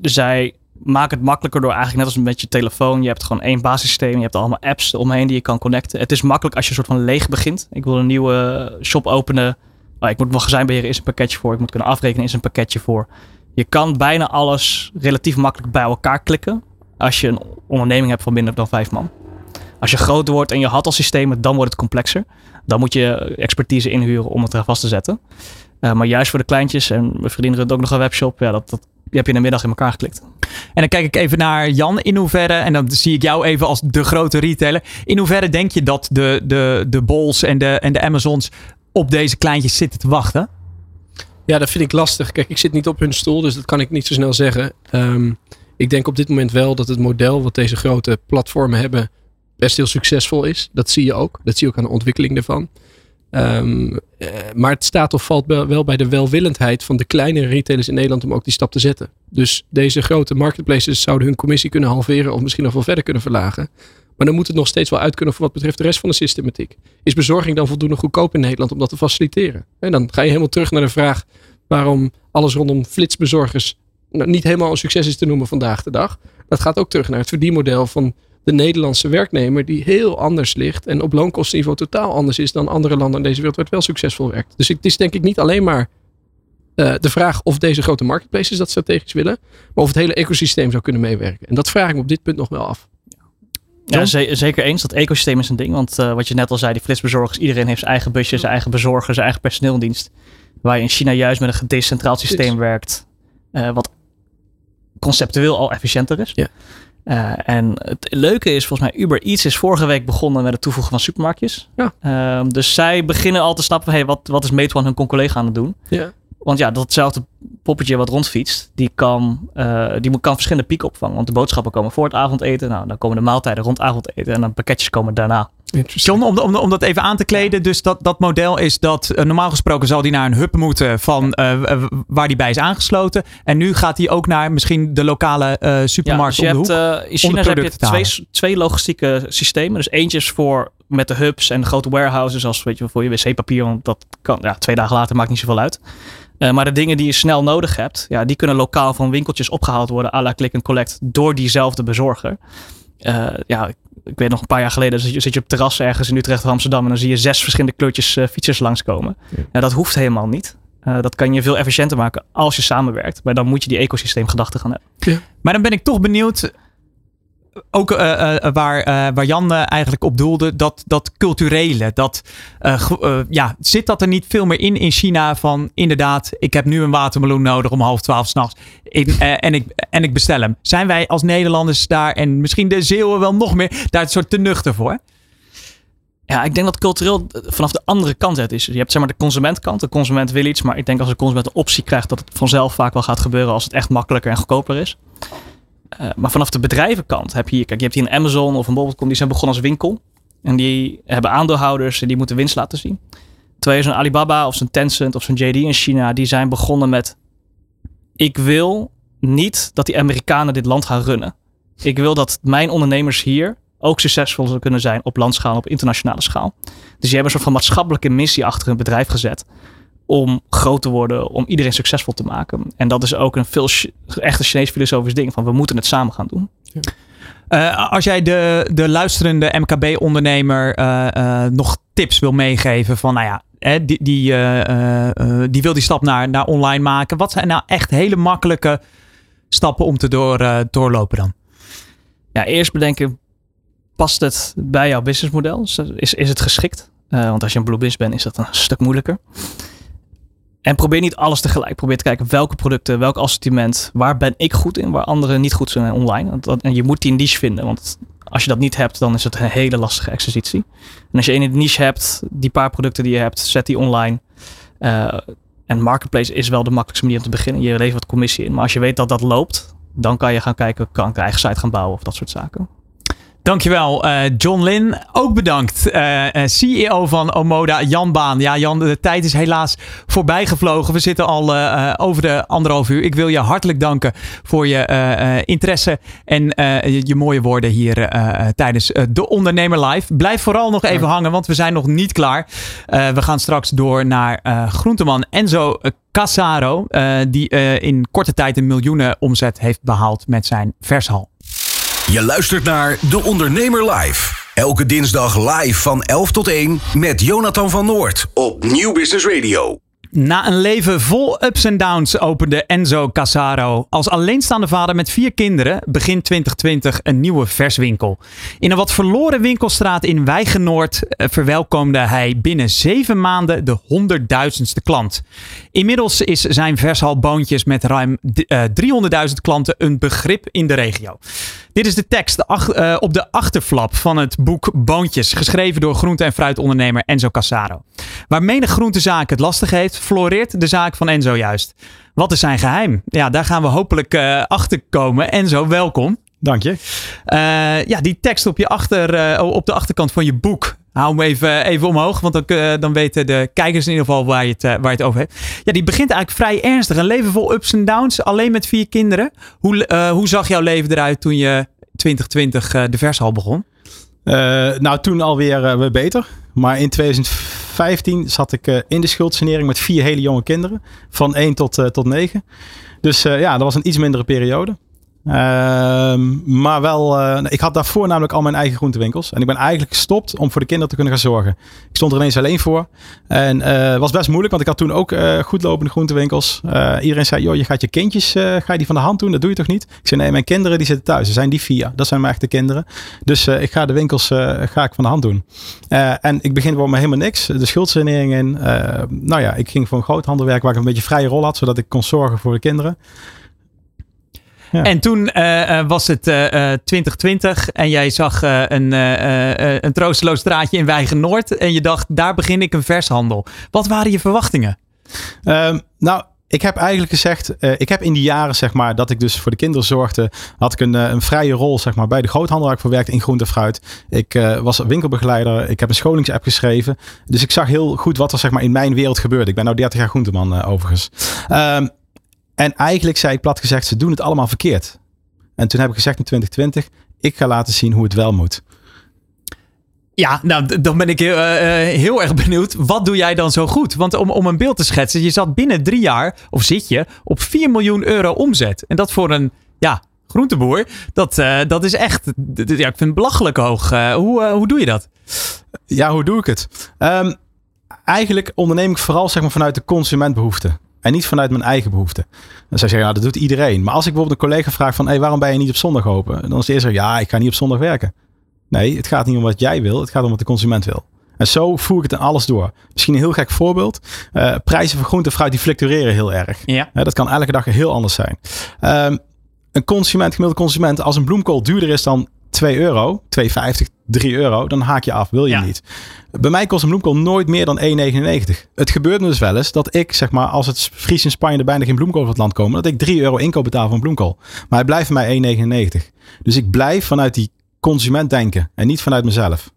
zij maak het makkelijker door eigenlijk net als met je telefoon. Je hebt gewoon één basissysteem. Je hebt allemaal apps omheen die je kan connecten. Het is makkelijk als je een soort van leeg begint. Ik wil een nieuwe shop openen. Oh, ik moet magazijn beheren, is een pakketje voor. Ik moet kunnen afrekenen, is een pakketje voor. Je kan bijna alles relatief makkelijk bij elkaar klikken. Als je een onderneming hebt van minder dan vijf man. Als je groter wordt en je had al systemen, dan wordt het complexer. Dan moet je expertise inhuren om het er vast te zetten. Uh, maar juist voor de kleintjes, en mijn vriendin runt ook nog een webshop, ja, dat, dat heb je de middag in elkaar geklikt. En dan kijk ik even naar Jan. In hoeverre, en dan zie ik jou even als de grote retailer. In hoeverre denk je dat de, de, de Bols en de, en de Amazons op deze kleintjes zitten te wachten? Ja, dat vind ik lastig. Kijk, ik zit niet op hun stoel, dus dat kan ik niet zo snel zeggen. Um, ik denk op dit moment wel dat het model wat deze grote platformen hebben best heel succesvol is. Dat zie je ook. Dat zie je ook aan de ontwikkeling ervan. Um, uh, maar het staat of valt wel bij de welwillendheid van de kleine retailers in Nederland om ook die stap te zetten. Dus deze grote marketplaces zouden hun commissie kunnen halveren of misschien nog wel verder kunnen verlagen. Maar dan moet het nog steeds wel uit kunnen voor wat betreft de rest van de systematiek. Is bezorging dan voldoende goedkoop in Nederland om dat te faciliteren? En dan ga je helemaal terug naar de vraag waarom alles rondom flitsbezorgers nou, niet helemaal een succes is te noemen vandaag de dag. Dat gaat ook terug naar het verdienmodel van de Nederlandse werknemer die heel anders ligt en op loonkostenniveau totaal anders is dan andere landen in deze wereld waar het wel succesvol werkt. Dus het is denk ik niet alleen maar uh, de vraag of deze grote marketplaces dat strategisch willen, maar of het hele ecosysteem zou kunnen meewerken. En dat vraag ik me op dit punt nog wel af. Ja, zeker eens. Dat ecosysteem is een ding. Want uh, wat je net al zei, die flitsbezorgers, iedereen heeft zijn eigen busje, zijn eigen bezorger, zijn eigen personeeldienst. Waar je in China juist met een gedecentraald systeem werkt. Uh, wat conceptueel al efficiënter is. Ja. Uh, en het leuke is volgens mij, Uber Eats is vorige week begonnen met het toevoegen van supermarktjes. Ja. Uh, dus zij beginnen al te snappen, hey, wat, wat is Meituan hun collega aan het doen? Ja. Want ja, datzelfde poppetje wat rondfietst, die kan, uh, die kan verschillende pieken opvangen. Want de boodschappen komen voor het avondeten. Nou, dan komen de maaltijden rond avondeten. En dan pakketjes komen daarna. John, om, om, om dat even aan te kleden. Dus dat, dat model is dat uh, normaal gesproken zal die naar een hub moeten van uh, waar die bij is aangesloten. En nu gaat hij ook naar misschien de lokale supermarkt ja, dus je hebt, In China heb je twee, twee logistieke systemen. Dus eentje is voor met de hubs en de grote warehouses als weet je, voor je wc-papier. Want dat kan ja, twee dagen later maakt niet zoveel uit. Uh, maar de dingen die je snel nodig hebt, ja, die kunnen lokaal van winkeltjes opgehaald worden à la click and collect door diezelfde bezorger. Uh, ja, ik weet nog een paar jaar geleden zit je, zit je op terras ergens in Utrecht of Amsterdam en dan zie je zes verschillende kleurtjes uh, fietsers langskomen. Ja. ja. dat hoeft helemaal niet. Uh, dat kan je veel efficiënter maken als je samenwerkt. Maar dan moet je die ecosysteemgedachte gaan hebben. Ja. Maar dan ben ik toch benieuwd ook uh, uh, waar, uh, waar Jan eigenlijk op doelde, dat, dat culturele. Dat, ja, zit dat er niet veel meer in in China van inderdaad, ik heb nu een watermeloen nodig om half twaalf s'nachts en, ik, en ik bestel hem. Zijn wij als Nederlanders daar en misschien de Zeeuwen wel nog meer daar het soort te nuchter voor? Ja, ik denk dat cultureel vanaf de andere kant het is. Je hebt zeg maar de consumentkant. De consument wil iets, maar ik denk als de consument een optie krijgt dat het vanzelf vaak wel gaat gebeuren als het echt makkelijker en goedkoper is. Uh, maar vanaf de bedrijvenkant heb je hier, kijk, je hebt hier een Amazon of een bol.com, die zijn begonnen als winkel. En die hebben aandeelhouders en die moeten winst laten zien. Terwijl zo'n Alibaba of zo'n Tencent of zo'n JD in China, die zijn begonnen met: ik wil niet dat die Amerikanen dit land gaan runnen. Ik wil dat mijn ondernemers hier ook succesvol kunnen zijn op landschaal, op internationale schaal. Dus die hebben een soort van maatschappelijke missie achter hun bedrijf gezet. Om groot te worden, om iedereen succesvol te maken. En dat is ook een veel echte Chinees filosofisch ding van we moeten het samen gaan doen. Ja. Uh, als jij de, de luisterende MKB-ondernemer uh, uh, nog tips wil meegeven van, nou ja, hè, die, die, die wil die stap naar, naar online maken. Wat zijn nou echt hele makkelijke stappen om te door, doorlopen dan? Ja, eerst bedenken, past het bij jouw businessmodel? Is, is het geschikt? want als je een blue business bent, is dat een stuk moeilijker. En probeer niet alles tegelijk. Probeer te kijken welke producten, welk assortiment, waar ben ik goed in, waar anderen niet goed zijn online. En je moet die niche vinden, want als je dat niet hebt, dan is het een hele lastige exercitie. En als je een niche hebt, die paar producten die je hebt, zet die online. Uh, en marketplace is wel de makkelijkste manier om te beginnen. Je levert wat commissie in. Maar als je weet dat dat loopt, dan kan je gaan kijken, kan ik een eigen site gaan bouwen of dat soort zaken. Dankjewel, uh, John Lin. Ook bedankt. Uh, uh, CEO van Omoda, Jan Baan. Ja, Jan, de tijd is helaas voorbij gevlogen. We zitten al over de anderhalf uur. Ik wil je hartelijk danken voor je interesse en je, je, mooie woorden hier tijdens de Ondernemer Live. Blijf vooral nog even hangen, want we zijn nog niet klaar. we gaan straks door naar groenteman Enzo Cassaro, die in korte tijd een miljoenen omzet heeft behaald met zijn vershal. Je luistert naar De Ondernemer Live. Elke dinsdag live van 11 tot 1 met Jonathan van Noord op Nieuw Business Radio. Na een leven vol ups en downs opende Enzo Casaro als alleenstaande vader met vier kinderen begin 2020 een nieuwe verswinkel. In een wat verloren winkelstraat in Wijgenoord eh, verwelkomde hij binnen zeven maanden de honderdduizendste klant. Inmiddels is zijn vershal Boontjes met ruim 300.000 eh, klanten een begrip in de regio. Dit is de tekst uh, op de achterflap van het boek Boontjes, geschreven door groente- en fruitondernemer Enzo Cassaro. Waar menig groentezaak het lastig heeft, floreert de zaak van Enzo juist. Wat is zijn geheim? Ja, daar gaan we hopelijk uh, achter komen. Enzo, welkom. Dank je. Uh, ja, die tekst op, je achter, op de achterkant van je boek. Hou hem even, even omhoog, want dan, dan weten de kijkers in ieder geval waar je, het, waar je het over hebt. Ja, die begint eigenlijk vrij ernstig. Een leven vol ups en downs, alleen met vier kinderen. Hoe, hoe zag jouw leven eruit toen je 2020 de vershal begon? Uh, nou, toen alweer uh, weer beter. Maar in 2015 zat ik uh, in de schuldsanering met vier hele jonge kinderen. Van 1 tot, tot 9. Dus ja, dat was een iets mindere periode. Ehm, maar wel, uh, ik had daarvoor namelijk al mijn eigen groentewinkels. En ik ben eigenlijk gestopt om voor de kinderen te kunnen gaan zorgen. Ik stond er ineens alleen voor. En het uh, was best moeilijk, want ik had toen ook uh, goedlopende groentewinkels. iedereen zei, joh, je gaat je kindjes, ga je die van de hand doen? Dat doe je toch niet? Ik zei, nee, mijn kinderen die zitten thuis. Ze zijn die vier. Dat zijn mijn echte kinderen. Dus ik ga de winkels ga ik van de hand doen. en ik begin gewoon met helemaal niks. De schuldsanering in. nou ja, ik ging voor een groothandelwerk waar ik een beetje vrije rol had. Zodat ik kon zorgen voor de kinderen. En toen uh, was het uh, 2020 en jij zag een, een troosteloos draadje in Weigen Noord. En je dacht, daar begin ik een vershandel. Wat waren je verwachtingen? Um, nou, ik heb eigenlijk gezegd, uh, ik heb in die jaren zeg maar dat ik dus voor de kinderen zorgde, had ik een, een vrije rol zeg maar bij de groothandel waar ik voor werkte in groente en fruit. Ik uh, was beginbegeleider, ik heb een scholingsapp geschreven. Dus ik zag heel goed wat er zeg maar in mijn wereld gebeurde. Ik ben nou 30 jaar groenteman uh, overigens. Um, en eigenlijk zei ik plat gezegd, ze doen het allemaal verkeerd. En toen heb ik gezegd in 2020, ik ga laten zien hoe het wel moet. Ja, nou, dan ben ik heel, uh, heel, erg benieuwd. Wat doe jij dan zo goed? Want om, om een beeld te schetsen, je zat binnen drie jaar, of zit je, op 4 miljoen euro omzet. En dat voor een, ja, groenteboer, dat, uh, dat is echt, ja, ik vind het belachelijk hoog. Uh, hoe, hoe doe je dat? Ja, hoe doe ik het? Um, eigenlijk onderneem ik vooral zeg maar, vanuit de consumentbehoeften. En niet vanuit mijn eigen behoeften. Dan zou je zeggen, nou, dat doet iedereen. Maar als ik bijvoorbeeld een collega vraag van, hey, waarom ben je niet op zondag open? Dan is de eerste, ja, ik ga niet op zondag werken. Nee, het gaat niet om wat jij wil. Het gaat om wat de consument wil. En zo voer ik het in alles door. Misschien een heel gek voorbeeld. Uh, prijzen voor groente en fruit die fluctueren heel erg. Ja. Uh, dat kan elke dag heel anders zijn. Um, een consument, gemiddelde consument, als een bloemkool duurder is dan 2 euro, 2,50, 3 euro, dan haak je af. Wil je niet. Bij mij kost een bloemkool nooit meer dan 1,99. Het gebeurt me dus wel eens dat ik, zeg maar, als het vries in Spanje er bijna geen bloemkool van het land komen, dat ik 3 euro inkoop betaal van bloemkool. Maar hij blijft bij mij 1,99. Dus ik blijf vanuit die consument denken en niet vanuit mezelf.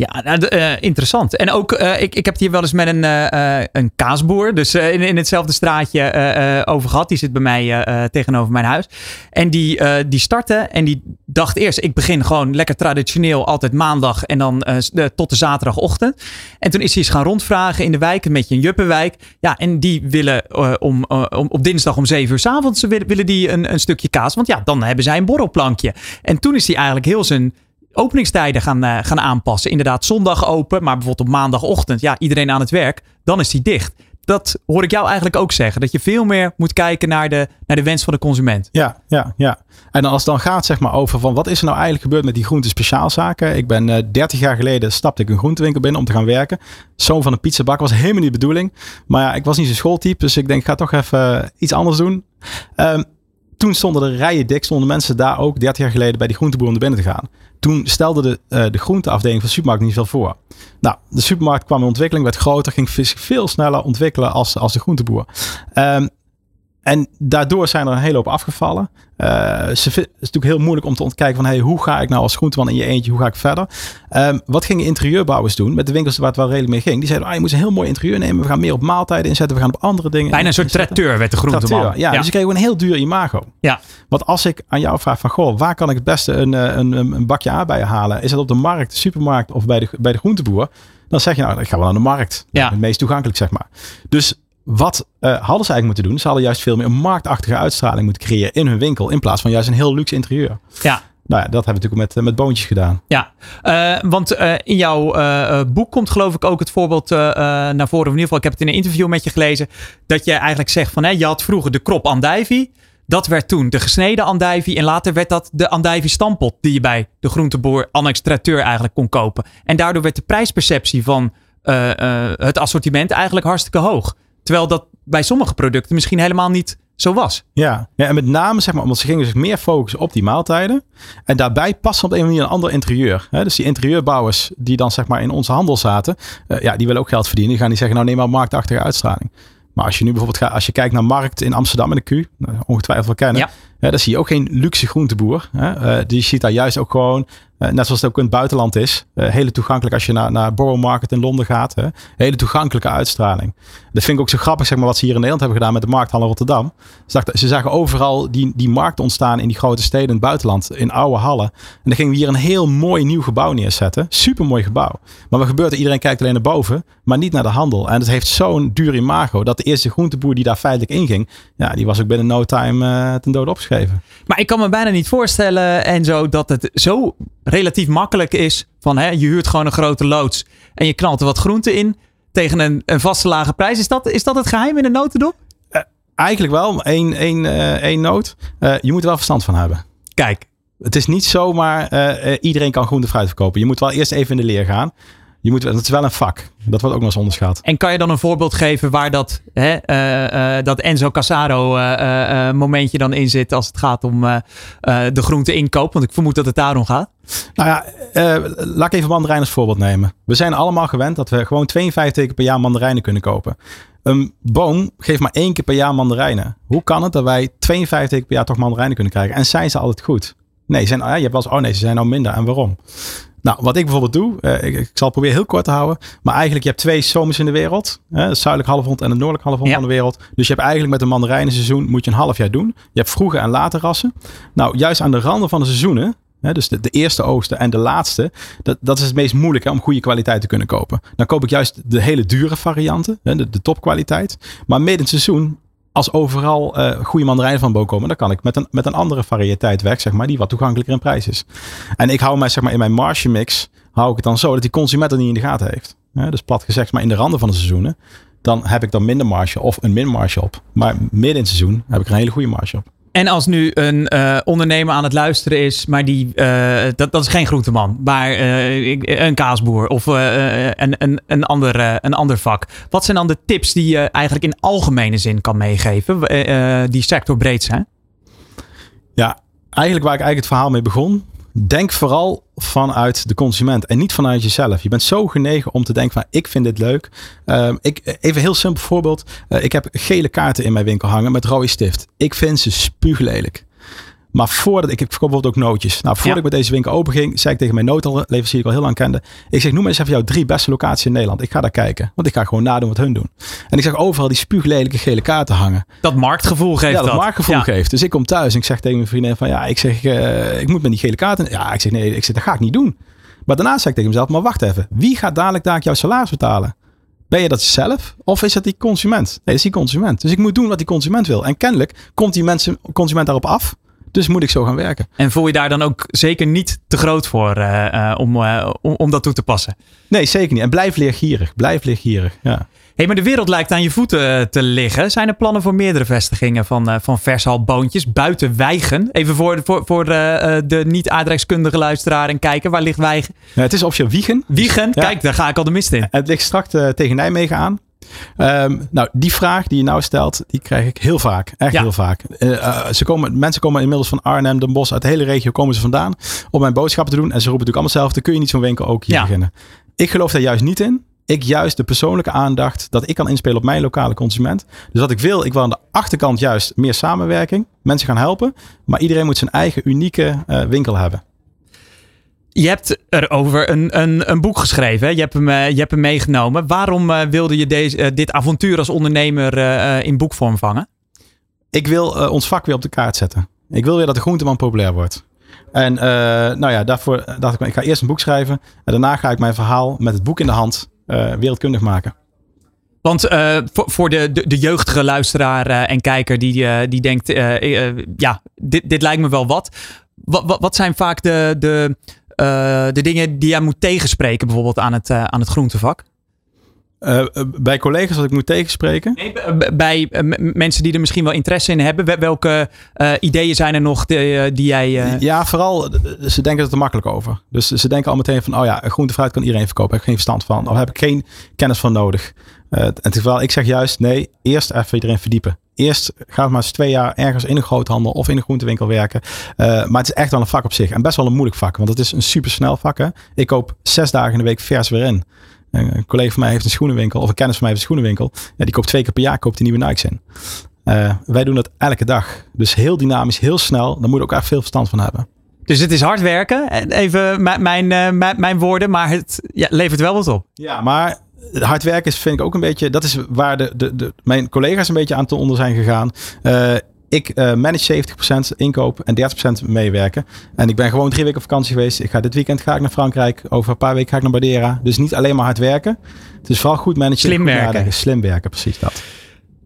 Ja, nou, uh, interessant. En ook, uh, ik, ik heb het hier wel eens met een, uh, een kaasboer, dus in, in hetzelfde straatje over gehad. Die zit bij mij tegenover mijn huis. En die, die startte en die dacht eerst, ik begin gewoon lekker traditioneel, altijd maandag en dan tot de zaterdagochtend. En toen is hij eens gaan rondvragen in de wijk, een beetje een juppenwijk. Ja, en die willen om, om, op dinsdag om zeven uur s avonds willen, willen die een, een stukje kaas. Want ja, dan hebben zij een borrelplankje. En toen is hij eigenlijk heel zijn openingstijden gaan, uh, gaan aanpassen. Inderdaad, zondag open, maar bijvoorbeeld op maandagochtend, ja, iedereen aan het werk, dan is die dicht. Dat hoor ik jou eigenlijk ook zeggen. Dat je veel meer moet kijken naar de, naar de wens van de consument. Ja, ja, ja. En als het dan gaat zeg maar, over van wat is er nou eigenlijk gebeurd met die groente speciaalzaken. Ik ben uh, eh, 30 jaar geleden stapte ik een groentewinkel binnen om te gaan werken. Zoon van een pizzabak was helemaal niet de bedoeling. Maar ja, ik was niet zo'n schooltype. Dus ik denk ik ga toch even eh, iets anders doen. Um, toen stonden de rijen dik, stonden mensen daar ook 30 jaar geleden bij die groenteboer om naar binnen te gaan. Toen stelde de, uh, de groenteafdeling van de supermarkt niet veel voor. Nou, de supermarkt kwam in ontwikkeling, werd groter, ging veel sneller ontwikkelen als, als de groenteboer. Um, en daardoor zijn er een hele hoop afgevallen. Uh, het is natuurlijk heel moeilijk om te ontkijken van hey, hoe ga ik nou als groenteman in je eentje, hoe ga ik verder? Um, wat gingen interieurbouwers doen met de winkels waar het wel redelijk mee ging? Die zeiden, ah, je moet een heel mooi interieur nemen. We gaan meer op maaltijden inzetten. We gaan op andere dingen. Bijna een soort tracteur werd de groenteman. Ja, ja, dus ik kreeg een heel duur imago. Ja. Want als ik aan jou vraag van, goh, waar kan ik het beste een, eh, een, een bakje aardbeien halen? Is dat op de markt, de supermarkt of bij de, bij de groenteboer? Dan zeg je nou, ik ga wel naar de markt. Ja. Het meest toegankelijk, zeg maar. Dus wat uh, hadden ze eigenlijk moeten doen? Ze hadden juist veel meer een marktachtige uitstraling moeten creëren in hun winkel. In plaats van juist een heel luxe interieur. Ja. Nou ja, dat hebben we natuurlijk met, met boontjes gedaan. Ja, uh, want uh, in jouw boek komt geloof ik ook het voorbeeld naar voren. in ieder geval, ik heb het in een interview met je gelezen. Dat je eigenlijk zegt van, hè, je had vroeger de krop andijvie. Dat werd toen de gesneden andijvie. En later werd dat de andijvie stampot. Die je bij de groenteboer annex tracteur eigenlijk kon kopen. En daardoor werd de prijsperceptie van het assortiment eigenlijk hartstikke hoog. Terwijl dat bij sommige producten misschien helemaal niet zo was. Ja, ja en met name zeg maar, omdat ze gingen zich meer focussen op die maaltijden. En daarbij passen op een manier een ander interieur. Hè? Dus die interieurbouwers die dan zeg maar in onze handel zaten, uh, ja, die willen ook geld verdienen. Die gaan niet zeggen, nou neem maar marktachtige uitstraling. Maar als je nu bijvoorbeeld gaat, als je kijkt naar markt in Amsterdam en de Q, eh, ongetwijfeld wel kennen, ja. Ja, dan zie je ook geen luxe groenteboer. Hè. Uh, die ziet daar juist ook gewoon, net zoals het ook in het buitenland is, uh, hele toegankelijk als je naar, naar Borough Market in Londen gaat. Hè. Hele toegankelijke uitstraling. Dat vind ik ook zo grappig, zeg maar, wat ze hier in Nederland hebben gedaan met de markthal in Rotterdam. Ze, zagen overal die, die markt ontstaan in die grote steden in het buitenland, in oude hallen. En dan gingen we hier een heel mooi nieuw gebouw neerzetten. Super mooi gebouw. Maar wat gebeurt er? Iedereen kijkt alleen naar boven, maar niet naar de handel. En het heeft zo'n duur imago dat de eerste groenteboer die daar feitelijk inging, ja, die was ook binnen no time ten dode opgeschreven. Maar ik kan me bijna niet voorstellen, en zo, dat het zo relatief makkelijk is. Van hè, je huurt gewoon een grote loods en je knalt er wat groente in tegen een, een vaste lage prijs. Is dat, is dat het geheim in een notendop? Uh, eigenlijk wel, één, één, uh, één noot. Uh, je moet er wel verstand van hebben. Kijk. Het is niet zomaar iedereen kan groente fruit verkopen. Je moet wel eerst even in de leer gaan je moet, dat is wel een vak. Dat wordt ook nog eens onderschat. En kan je dan een voorbeeld geven waar dat, hè, uh, uh, dat Enzo Casaro uh, momentje dan in zit als het gaat om de groente inkoop? Want ik vermoed dat het daarom gaat. Nou ja, laat ik even mandarijnen als voorbeeld nemen. We zijn allemaal gewend dat we gewoon 52 keer per jaar mandarijnen kunnen kopen. Een boom geeft maar één keer per jaar mandarijnen. Hoe kan het dat wij 52 keer per jaar toch mandarijnen kunnen krijgen? En zijn ze altijd goed? Nee, zijn, ah, je hebt wel eens, oh nee, ze zijn nou minder. En waarom? Nou, wat ik bijvoorbeeld doe, uh, ik, ik, zal het proberen heel kort te houden. Maar eigenlijk, je hebt twee zomers in de wereld. Hè, het zuidelijk halfrond en het noordelijk halfrond ja. van de wereld. Dus je hebt eigenlijk met een mandarijnenseizoen moet je een half jaar doen. Je hebt vroege en late rassen. Nou, juist aan de randen van de seizoenen dus de, de, eerste oogsten en de laatste. Dat, dat is het meest moeilijke om goede kwaliteit te kunnen kopen. Dan koop ik juist de hele dure varianten. De, de topkwaliteit. Maar midden het seizoen als overal uh, goede mandarijnen van boom komen, dan kan ik met een, met een andere variëteit weg, zeg maar, die wat toegankelijker in prijs is. En ik hou mij, zeg maar, in mijn marge mix, hou ik het dan zo dat die consument er niet in de gaten heeft. Dus plat gezegd, maar in de randen van de seizoenen, dan heb ik dan minder marge of een min marge op. Maar midden in het seizoen heb ik een hele goede marge op. En als nu een uh, ondernemer aan het luisteren is, maar die, uh, dat, dat is geen groenteman, maar uh, een kaasboer of een, een, een, ander, een ander vak. Wat zijn dan de tips die je eigenlijk in algemene zin kan meegeven, die sectorbreed zijn? Ja, eigenlijk waar ik eigenlijk het verhaal mee begon, denk vooral vanuit de consument en niet vanuit jezelf. Je bent zo genegen om te denken van ik vind dit leuk. Uh, ik, even een heel simpel voorbeeld. Uh, ik heb gele kaarten in mijn winkel hangen met rode stift. Ik vind ze spuuglelijk. Maar voordat ik, ik verkoop bijvoorbeeld ook nootjes. Nou, voordat Ja. ik met deze winkel open ging, zei ik tegen mijn nootleverancier die ik al heel lang kende. Ik zeg, noem eens even jouw drie beste locaties in Nederland. Ik ga daar kijken. Want ik ga gewoon nadoen wat hun doen. En ik zag overal die spuuglelijke gele kaarten hangen. Dat marktgevoel geeft ja, dat, dat. marktgevoel Ja. geeft. Dus ik kom thuis en ik zeg tegen mijn vriendin van ja, ik zeg, eh, ik moet met die gele kaarten. Ja, ik zeg nee, ik zeg, dat ga ik niet doen. Maar daarna zeg ik tegen mezelf, maar wacht even. Wie gaat dadelijk daar jouw salaris betalen? Ben je dat zelf of is dat die consument? Nee, dat is die consument. Dus ik moet doen wat die consument wil. En kennelijk komt die mensen, consument daarop af. Dus moet ik zo gaan werken. En voel je daar dan ook zeker niet te groot voor eh, eh, om, eh, om, om dat toe te passen? Nee, zeker niet. En blijf leergierig. Blijf leergierig. Ja. hey, maar de wereld lijkt aan je voeten te liggen. Zijn er plannen voor meerdere vestigingen van, eh van vershalboontjes buiten Wijgen? Even voor, voor, voor de niet-aardrijkskundige luisteraar en kijker. Waar ligt Wijgen? Nou, het is optie Wiegen. Wiegen? Ja. Kijk, daar ga ik al de mist in. Het ligt straks tegen Nijmegen aan. Ehm, nou, die vraag die je nou stelt, die krijg ik heel vaak. Echt Ja. heel vaak. Eh, eh, ze komen, mensen komen inmiddels van Arnhem, Den Bosch, uit de hele regio komen ze vandaan om mijn boodschappen te doen. En ze roepen natuurlijk allemaal hetzelfde. Kun je niet zo'n winkel ook hier Ja. beginnen? Ik geloof daar juist niet in. Ik juist de persoonlijke aandacht dat ik kan inspelen op mijn lokale consument. Dus wat ik wil, ik wil aan de achterkant juist meer samenwerking. Mensen gaan helpen. Maar iedereen moet zijn eigen unieke eh, winkel hebben. Je hebt erover een, een, een boek geschreven. hè? Je hebt hem, eh, je hebt hem meegenomen. Waarom eh, wilde je deze, eh, dit avontuur als ondernemer in boekvorm vangen? ik wil ons vak weer op de kaart zetten. Ik wil weer dat de groenteman populair wordt. En nou ja, daarvoor dacht ik, ik ga eerst een boek schrijven. En daarna ga ik mijn verhaal met het boek in de hand wereldkundig maken. Want voor, voor de, de, de jeugdige luisteraar en kijker die, die denkt, ja, dit, dit lijkt me wel wat. Wat, wat, wat zijn vaak de, de, de dingen die jij moet tegenspreken bijvoorbeeld aan het, eh, aan het groentevak? Eh, eh, bij collega's dat ik moet tegenspreken. Nee, bij eh, mensen die er misschien wel interesse in hebben. Wel- Welke eh, ideeën zijn er nog die, eh, die jij... eh, Ja, vooral, eh, ze denken er te makkelijk over. Dus ze denken al meteen van, oh ja, groente fruit kan iedereen verkopen. Heb ik geen verstand van. Of heb ik geen kennis van nodig. Eh, en terwijl ik zeg juist, nee, eerst even iedereen verdiepen. Eerst ga maar eens twee jaar ergens in een groothandel of in een groentewinkel werken. Eh, maar het is echt wel een vak op zich. En best wel een moeilijk vak. Want het is een super snel vak. Hè? Ik koop zes dagen in de week vers weer in. Een collega van mij heeft een schoenenwinkel. Of een kennis van mij heeft een schoenenwinkel. Ja, die koopt twee keer per jaar koopt die nieuwe Nikes in. Eh, wij doen dat elke dag. Dus heel dynamisch, heel snel. Daar moet je ook echt veel verstand van hebben. Dus het is hard werken. En Even mijn, mijn, eh, mijn, mijn woorden, maar het ja, levert wel wat op. Ja, maar hard werken is, vind ik ook een beetje. Dat is waar de, de, de, mijn collega's een beetje aan te onder zijn gegaan. Eh, ik eh, manage 70% inkoop en 30% meewerken. En ik ben gewoon drie weken op vakantie geweest. Ik ga dit weekend ga ik naar Frankrijk. Over een paar weken ga ik naar Madeira. Dus niet alleen maar hard werken. Het is vooral goed managen. Slim werken. nadenken. Slim werken, precies dat.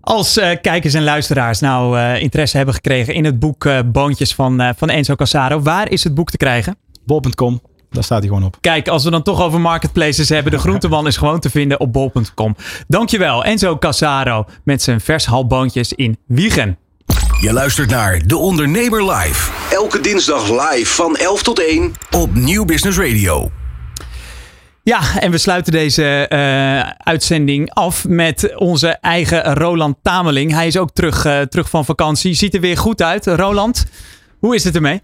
Als eh, kijkers en luisteraars nou interesse hebben gekregen in het boek Boontjes van, van Enzo Cassaro, waar is het boek te krijgen? Bol.com, daar staat hij gewoon op. Kijk, als we dan toch over marketplaces hebben, de groenteman is gewoon te vinden op bol.com. Dankjewel, Enzo Cassaro met zijn vers halboontjes in Wiegen. Je luistert naar De Ondernemer Live. Elke dinsdag live van 11 tot 1 op Nieuw Business Radio. Ja, en we sluiten deze eh, uitzending af met onze eigen Roland Tameling. Hij is ook terug, eh, terug van vakantie. Ziet er weer goed uit. Roland, hoe is het ermee?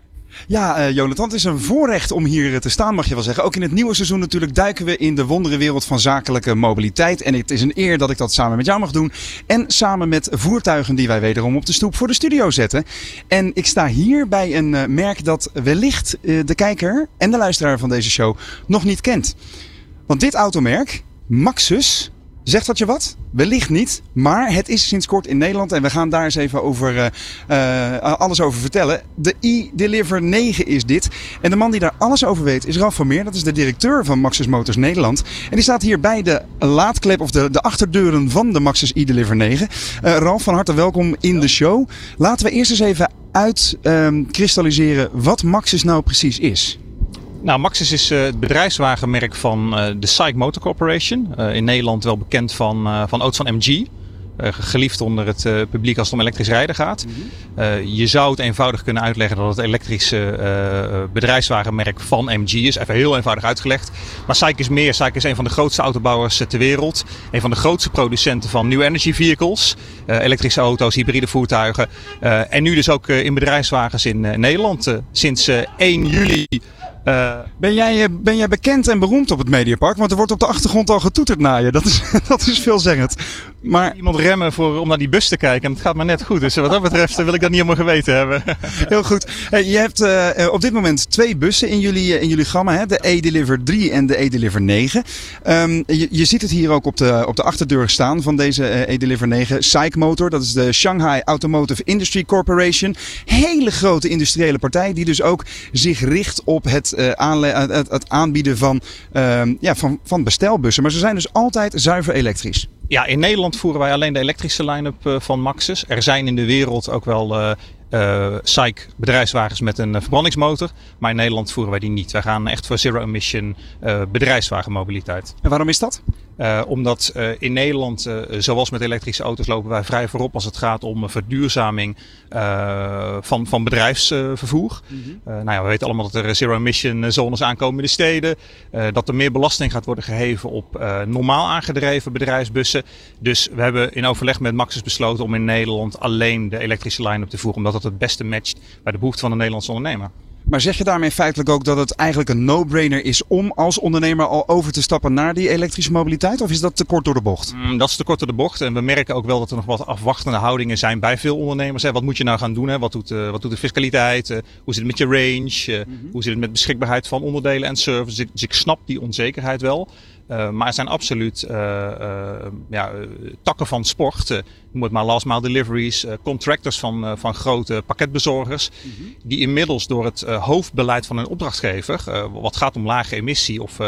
Ja, eh Jonathan, het is een voorrecht om hier eh, te staan, mag je wel zeggen. Ook in het nieuwe seizoen natuurlijk duiken we in de wonderenwereld van zakelijke mobiliteit. En het is een eer dat ik dat samen met jou mag doen. En samen met voertuigen die wij wederom op de stoep voor de studio zetten. En ik sta hier bij een eh, merk dat wellicht de kijker en de luisteraar van deze show nog niet kent. Want dit automerk, Maxus, zegt dat je wat? Wellicht niet, maar het is sinds kort in Nederland en we gaan daar eens even over, eh, eh, alles over vertellen. De e-Deliver 9 is dit. En de man die daar alles over weet is Ralf van Meer. Dat is de directeur van Maxus Motors Nederland. En die staat hier bij de laadklep of de, de achterdeuren van de Maxus e-Deliver 9. Eh, Ralf, van harte welkom in de show. Laten we eerst eens even uitkristalliseren wat Maxus nou precies is. Nou, Maxus is eh, het bedrijfswagenmerk van eh, de SAIC Motor Corporation. Eh, in Nederland wel bekend van, van van MG. Geliefd onder het publiek als het om elektrisch rijden gaat. Eh, je zou het eenvoudig kunnen uitleggen dat het elektrische bedrijfswagenmerk van MG is. Even heel eenvoudig uitgelegd. Maar SAIC is meer. SAIC is een van de grootste autobouwers ter wereld. Een van de grootste producenten van new energy vehicles. Eh, elektrische auto's, hybride voertuigen. En nu dus ook in bedrijfswagens in Nederland. Sinds eh, 1 juli Eh, Ben jij, eh, ben jij bekend en beroemd op het Mediapark? Want er wordt op de achtergrond al getoeterd naar je. Dat is, dat is veelzeggend. Maar iemand remmen voor, om naar die bus te kijken en het gaat maar net goed. Dus wat dat betreft wil ik dat niet helemaal geweten hebben. heel goed. Hey, je hebt eh, eh, op dit moment twee bussen in jullie, eh, in jullie gamma. Hè? De E-Deliver 3 en de E-Deliver 9. Ehm, je, je ziet het hier ook op de, op de achterdeur staan van deze eh, E-Deliver 9. SAIC Motor, dat is de Shanghai Automotive Industry Corporation. Hele grote industriële partij die dus ook zich richt op het, eh, het, het- het aanbieden van, ehm, ja, van, van bestelbussen. Maar ze zijn dus altijd zuiver elektrisch. Ja, in Nederland voeren wij alleen de elektrische line-up eh, van Maxus. Er zijn in de wereld ook wel eh eh, SAIC bedrijfswagens met een verbrandingsmotor. Maar in Nederland voeren wij die niet. Wij gaan echt voor zero-emission eh bedrijfswagenmobiliteit. En waarom is dat? Eh, omdat eh, in Nederland, eh, zoals met elektrische auto's, lopen wij vrij voorop als het gaat om verduurzaming van, van bedrijfsvervoer. Eh, nou ja, we weten allemaal dat er zero-emission zones aankomen in de steden. dat er meer belasting gaat worden geheven op normaal aangedreven bedrijfsbussen. Dus we hebben in overleg met Maxus besloten om in Nederland alleen de elektrische line-up te voeren. Omdat dat het beste matcht bij de behoeften van de Nederlandse ondernemer. Maar zeg je daarmee feitelijk ook dat het eigenlijk een no-brainer is om als ondernemer al over te stappen naar die elektrische mobiliteit? Of is dat te kort door de bocht? Mm, dat is te kort door de bocht. En we merken ook wel dat er nog wat afwachtende houdingen zijn bij veel ondernemers. Hè. Wat moet je nou gaan doen? Hè? Wat, doet, eh, wat doet de fiscaliteit? Eh, hoe zit het met je range? Eh, Hoe zit het met beschikbaarheid van onderdelen en services? Dus ik, dus ik snap die onzekerheid wel. Maar er zijn absoluut ja, takken van sport. Noem het maar last mile deliveries. eh, contractors van, eh, van grote pakketbezorgers. Die inmiddels door het eh, hoofdbeleid van een opdrachtgever. wat gaat om lage emissie of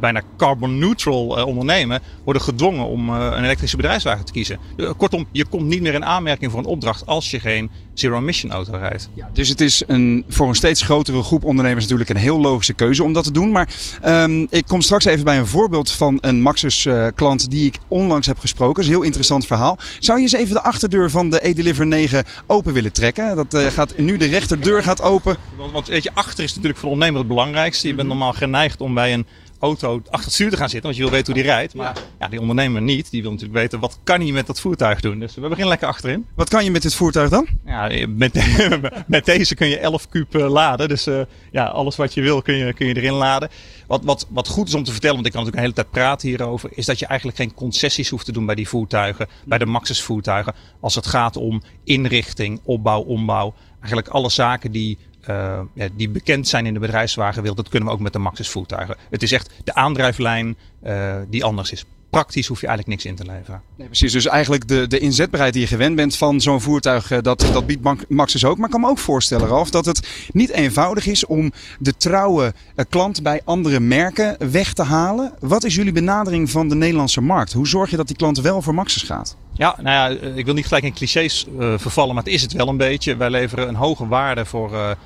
bijna carbon neutral ondernemen. worden gedwongen om een elektrische bedrijfswagen te kiezen. Kortom, je komt niet meer in aanmerking voor een opdracht als je geen zero-emission auto rijdt. Dus het is een, voor een steeds grotere groep ondernemers natuurlijk een heel logische keuze om dat te doen. Maar ehm, ik kom straks even bij een voorbeeld van een Maxus klant die ik onlangs heb gesproken. Dat is een heel interessant verhaal. Zou je eens even de achterdeur van de E-Deliver 9 open willen trekken? Dat eh, gaat nu de rechterdeur gaat open. Want, want weet je, achter is natuurlijk voor de ondernemer het belangrijkste. Je bent normaal geneigd om bij een auto achter het stuur te gaan zitten, want je wil weten hoe die rijdt. Maar ja. die ondernemer niet. Die wil natuurlijk weten wat kan hij met dat voertuig doen. Dus we beginnen lekker achterin. Wat kan je met dit voertuig dan? Ja, met, met deze kun je 11 kuub eh, laden. Dus eh, ja, alles wat je wil kun je, kun je erin laden. Wat, wat, wat goed is om te vertellen, want ik kan natuurlijk een hele tijd praten hierover, is dat je eigenlijk geen concessies hoeft te doen bij die voertuigen, bij de Maxus voertuigen, als het gaat om inrichting, opbouw, ombouw. Eigenlijk alle zaken die, eh, ja, die bekend zijn in de bedrijfswagenwereld, dat kunnen we ook met de Maxus voertuigen. Het is echt de aandrijflijn eh, die anders is. Praktisch hoef je eigenlijk niks in te leveren. Nee, precies. Dus eigenlijk de, de inzetbaarheid die je gewend bent van zo'n voertuig, eh, dat, dat biedt Maxus ook. Maar ik kan me ook voorstellen, Ralf, dat het niet eenvoudig is om de trouwe klant bij andere merken weg te halen. Wat is jullie benadering van de Nederlandse markt? Hoe zorg je dat die klant wel voor Maxus gaat? Ja, nou ja, ik wil niet gelijk in clichés vervallen, maar het is het wel een beetje. Wij leveren een hoge waarde voor,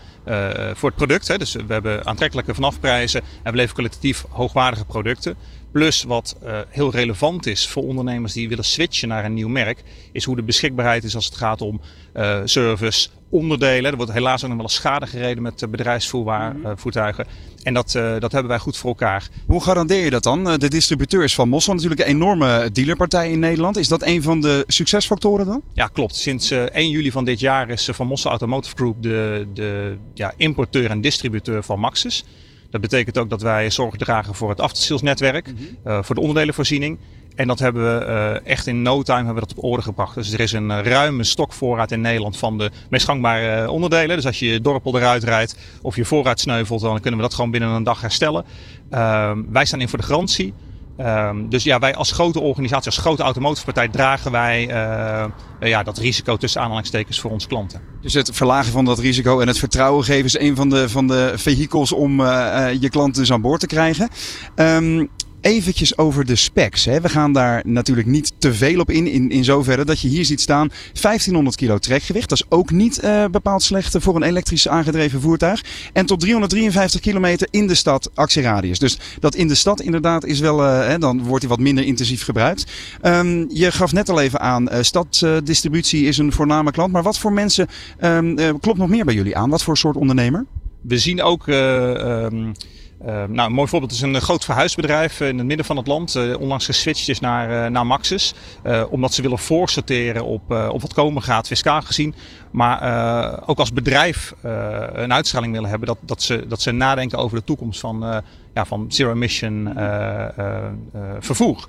voor het product. Hè. Dus we hebben aantrekkelijke vanafprijzen en we leveren kwalitatief hoogwaardige producten. Plus wat eh, heel relevant is voor ondernemers die willen switchen naar een nieuw merk, is hoe de beschikbaarheid is als het gaat om eh, service, onderdelen. Er wordt helaas ook nog wel eens schade gereden met uh, bedrijfsvoertuigen. En dat, uh, dat hebben wij goed voor elkaar. Hoe garandeer je dat dan? De distributeur is van Mossel natuurlijk een enorme dealerpartij in Nederland. Is dat een van de succesfactoren dan? Ja, klopt. Sinds uh, 1 juli van dit jaar is Van Mossel Automotive Group de, de ja, importeur en distributeur van Maxus. Dat betekent ook dat wij zorg dragen voor het aftersalesnetwerk, mm -hmm. uh, voor de onderdelenvoorziening. En dat hebben we uh, echt in no time hebben we dat op orde gebracht. Dus er is een uh, ruime stokvoorraad in Nederland van de meest gangbare onderdelen. Dus als je je dorpel eruit rijdt of je voorraad sneuvelt, dan kunnen we dat gewoon binnen een dag herstellen. Ehm, wij staan in voor de garantie. Um, dus ja, wij als grote organisatie, als grote automotivepartij dragen wij ja, dat risico tussen aanhalingstekens voor onze klanten. Dus het verlagen van dat risico en het vertrouwen geven is een van de, van de vehikels om je klanten dus aan boord te krijgen. Um, Eventjes over de specs. Hè. We gaan daar natuurlijk niet te veel op in, in, in zoverre dat je hier ziet staan 1500 kilo trekgewicht. Dat is ook niet uh, bepaald slecht voor een elektrisch aangedreven voertuig. En tot 353 kilometer in de stad actieradius. Dus dat in de stad inderdaad is wel, uh, hè, dan wordt hij wat minder intensief gebruikt. Um, je gaf net al even aan, uh, stadsdistributie is een voorname klant. Maar wat voor mensen um, klopt nog meer bij jullie aan? Wat voor soort ondernemer? We zien ook... Um nou, een mooi voorbeeld is een groot verhuisbedrijf in het midden van het land. onlangs geswitcht is naar, naar Maxis. omdat ze willen voorsorteren op, op wat komen gaat, fiscaal gezien. Maar ook als bedrijf een uitstraling willen hebben. Dat, dat, ze, dat ze nadenken over de toekomst van, ja, van zero emission vervoer.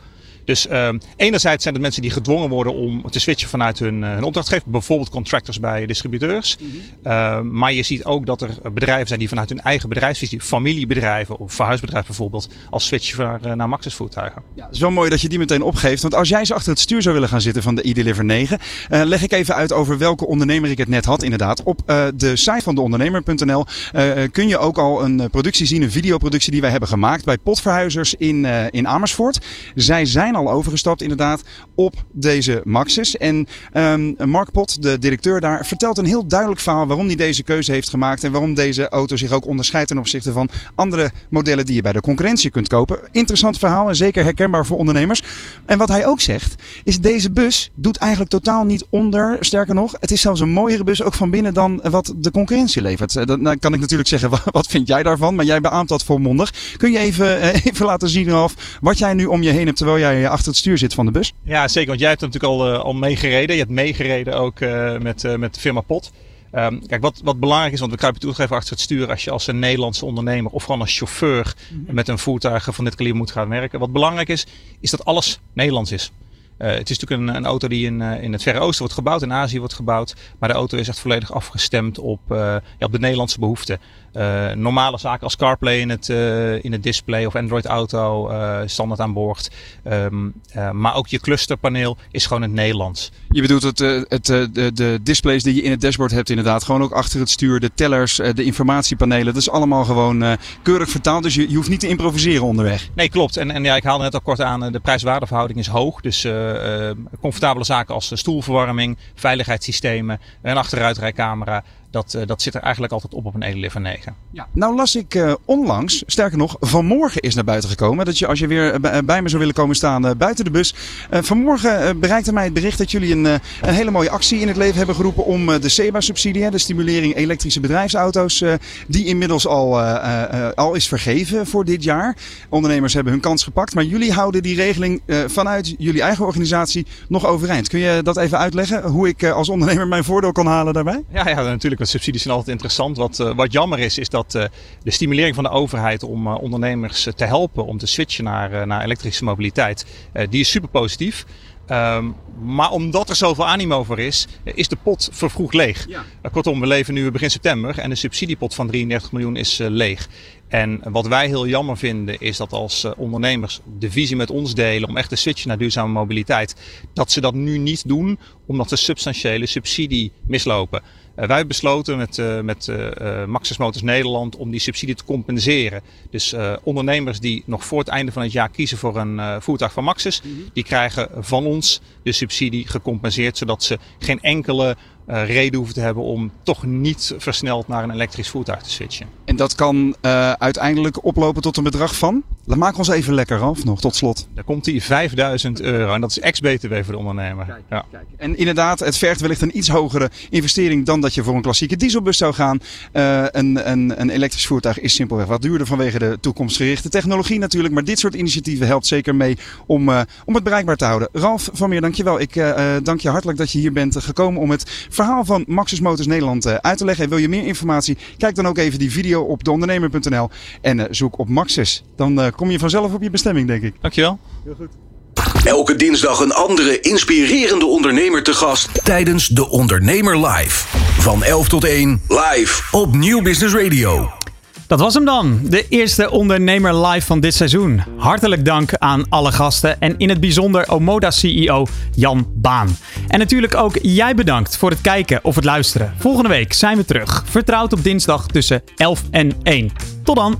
Dus uh, enerzijds zijn het mensen die gedwongen worden om te switchen vanuit hun, uh, hun opdrachtgever. Bijvoorbeeld contractors bij distributeurs. Mm -hmm. maar je ziet ook dat er bedrijven zijn die vanuit hun eigen bedrijfsvisie, familiebedrijven of verhuisbedrijven bijvoorbeeld, als switchen naar, uh, naar Maxis voertuigen. Ja, het is wel mooi dat je die meteen opgeeft. Want als jij ze achter het stuur zou willen gaan zitten van de e-Deliver 9, uh, leg ik even uit over welke ondernemer ik het net had inderdaad. Op de site van deondernemer.nl kun je ook al een productie zien, een videoproductie die wij hebben gemaakt bij potverhuizers in, in Amersfoort. Zij zijn al overgestapt inderdaad op deze Maxis. En um, Mark Pot, de directeur daar, vertelt een heel duidelijk verhaal waarom hij deze keuze heeft gemaakt. En waarom deze auto zich ook onderscheidt ten opzichte van andere modellen die je bij de concurrentie kunt kopen. Interessant verhaal en zeker herkenbaar voor ondernemers. En wat hij ook zegt, is deze bus doet eigenlijk totaal niet onder. Sterker nog, het is zelfs een mooiere bus ook van binnen dan wat de concurrentie levert. Eh, dan kan ik natuurlijk zeggen, wat vind jij daarvan? Maar jij beaamt dat volmondig. Kun je even, eh, even laten zien, Ralf, wat jij nu om je heen hebt terwijl jij achter het stuur zit van de bus. Ja, zeker. Want jij hebt natuurlijk al, uh, al meegereden. Je hebt meegereden ook uh, met, uh, met firma Pot. Um, kijk, wat, wat belangrijk is, want we kruipen toe even achter het stuur als je als een Nederlandse ondernemer of gewoon als chauffeur mm -hmm. met een voertuig van dit kaliber moet gaan werken. Wat belangrijk is, is dat alles Nederlands is. Uh, het is natuurlijk een, een auto die in, uh, in het Verre Oosten wordt gebouwd, in Azië wordt gebouwd. Maar de auto is echt volledig afgestemd op, uh, ja, op de Nederlandse behoeften. normale zaken als CarPlay in het, in het display of Android Auto standaard aan boord. Um, maar ook je clusterpaneel is gewoon in het Nederlands. Je bedoelt het, het, de, de displays die je in het dashboard hebt inderdaad. Gewoon ook achter het stuur, de tellers, de informatiepanelen. Dat is allemaal gewoon keurig vertaald. Dus je, je hoeft niet te improviseren onderweg. Nee, klopt. En, en ja, ik haalde net al kort aan, de prijs-waardeverhouding is hoog. Dus uh, comfortabele zaken als stoelverwarming, veiligheidssystemen, een achteruitrijcamera. Dat, uh, dat zit er eigenlijk altijd op op een Edeliver 9. Ja. Nou las ik uh, onlangs, sterker nog, vanmorgen is naar buiten gekomen. Dat je als je weer bij me zou willen komen staan buiten de bus. vanmorgen bereikte mij het bericht dat jullie een, een hele mooie actie in het leven hebben geroepen om de SEBA-subsidie, de stimulering elektrische bedrijfsauto's, die inmiddels al, al is vergeven voor dit jaar. Ondernemers hebben hun kans gepakt, maar jullie houden die regeling vanuit jullie eigen organisatie nog overeind. Kun je dat even uitleggen? Hoe ik als ondernemer mijn voordeel kan halen daarbij? Ja, ja natuurlijk. Subsidies zijn altijd interessant. Wat, uh, wat jammer is, is dat uh, de stimulering van de overheid om uh, ondernemers te helpen om te switchen naar, naar elektrische mobiliteit, die is super positief. Um, maar omdat er zoveel animo voor is, is de pot vervroegd leeg. Ja. kortom, we leven nu begin september en de subsidiepot van 33 miljoen is uh, leeg. En wat wij heel jammer vinden is dat als uh, ondernemers de visie met ons delen om echt te switchen naar duurzame mobiliteit, dat ze dat nu niet doen omdat de substantiële subsidie mislopen. Uh, wij hebben besloten met, uh, met uh, Maxis Motors Nederland om die subsidie te compenseren. Dus ondernemers die nog voor het einde van het jaar kiezen voor een voertuig van Maxis, mm -hmm. die krijgen van ons de subsidie gecompenseerd, zodat ze geen enkele uh, reden hoeven te hebben om toch niet versneld naar een elektrisch voertuig te switchen. En dat kan uh, uiteindelijk oplopen tot een bedrag van? Maak ons even lekker af nog, tot slot. Daar komt die 5000 euro en dat is ex-BTW voor de ondernemer. Kijk, ja. kijk. En inderdaad, het vergt wellicht een iets hogere investering dan dat je voor een klassieke dieselbus zou gaan. Uh, een, een, een elektrisch voertuig is simpelweg wat duurder vanwege de toekomstgerichte technologie natuurlijk. Maar dit soort initiatieven helpt zeker mee om, om het bereikbaar te houden. Ralf van Meer, dankjewel. Ik dank je hartelijk dat je hier bent gekomen om het verhaal van Maxus Motors Nederland uh, uit te leggen. En wil je meer informatie? Kijk dan ook even die video op deondernemer.nl en uh, zoek op Maxus. Dan uh, kom je vanzelf op je bestemming, denk ik. Dankjewel. Heel goed. Elke dinsdag een andere inspirerende ondernemer te gast tijdens De Ondernemer Live. Van 11 tot 1 live op Nieuw Business Radio. Dat was hem dan, de eerste ondernemer live van dit seizoen. Hartelijk dank aan alle gasten en in het bijzonder Omoda CEO Jan Baan. En natuurlijk ook jij bedankt voor het kijken of het luisteren. Volgende week zijn we terug, vertrouwd op dinsdag tussen 11 en 1. Tot dan!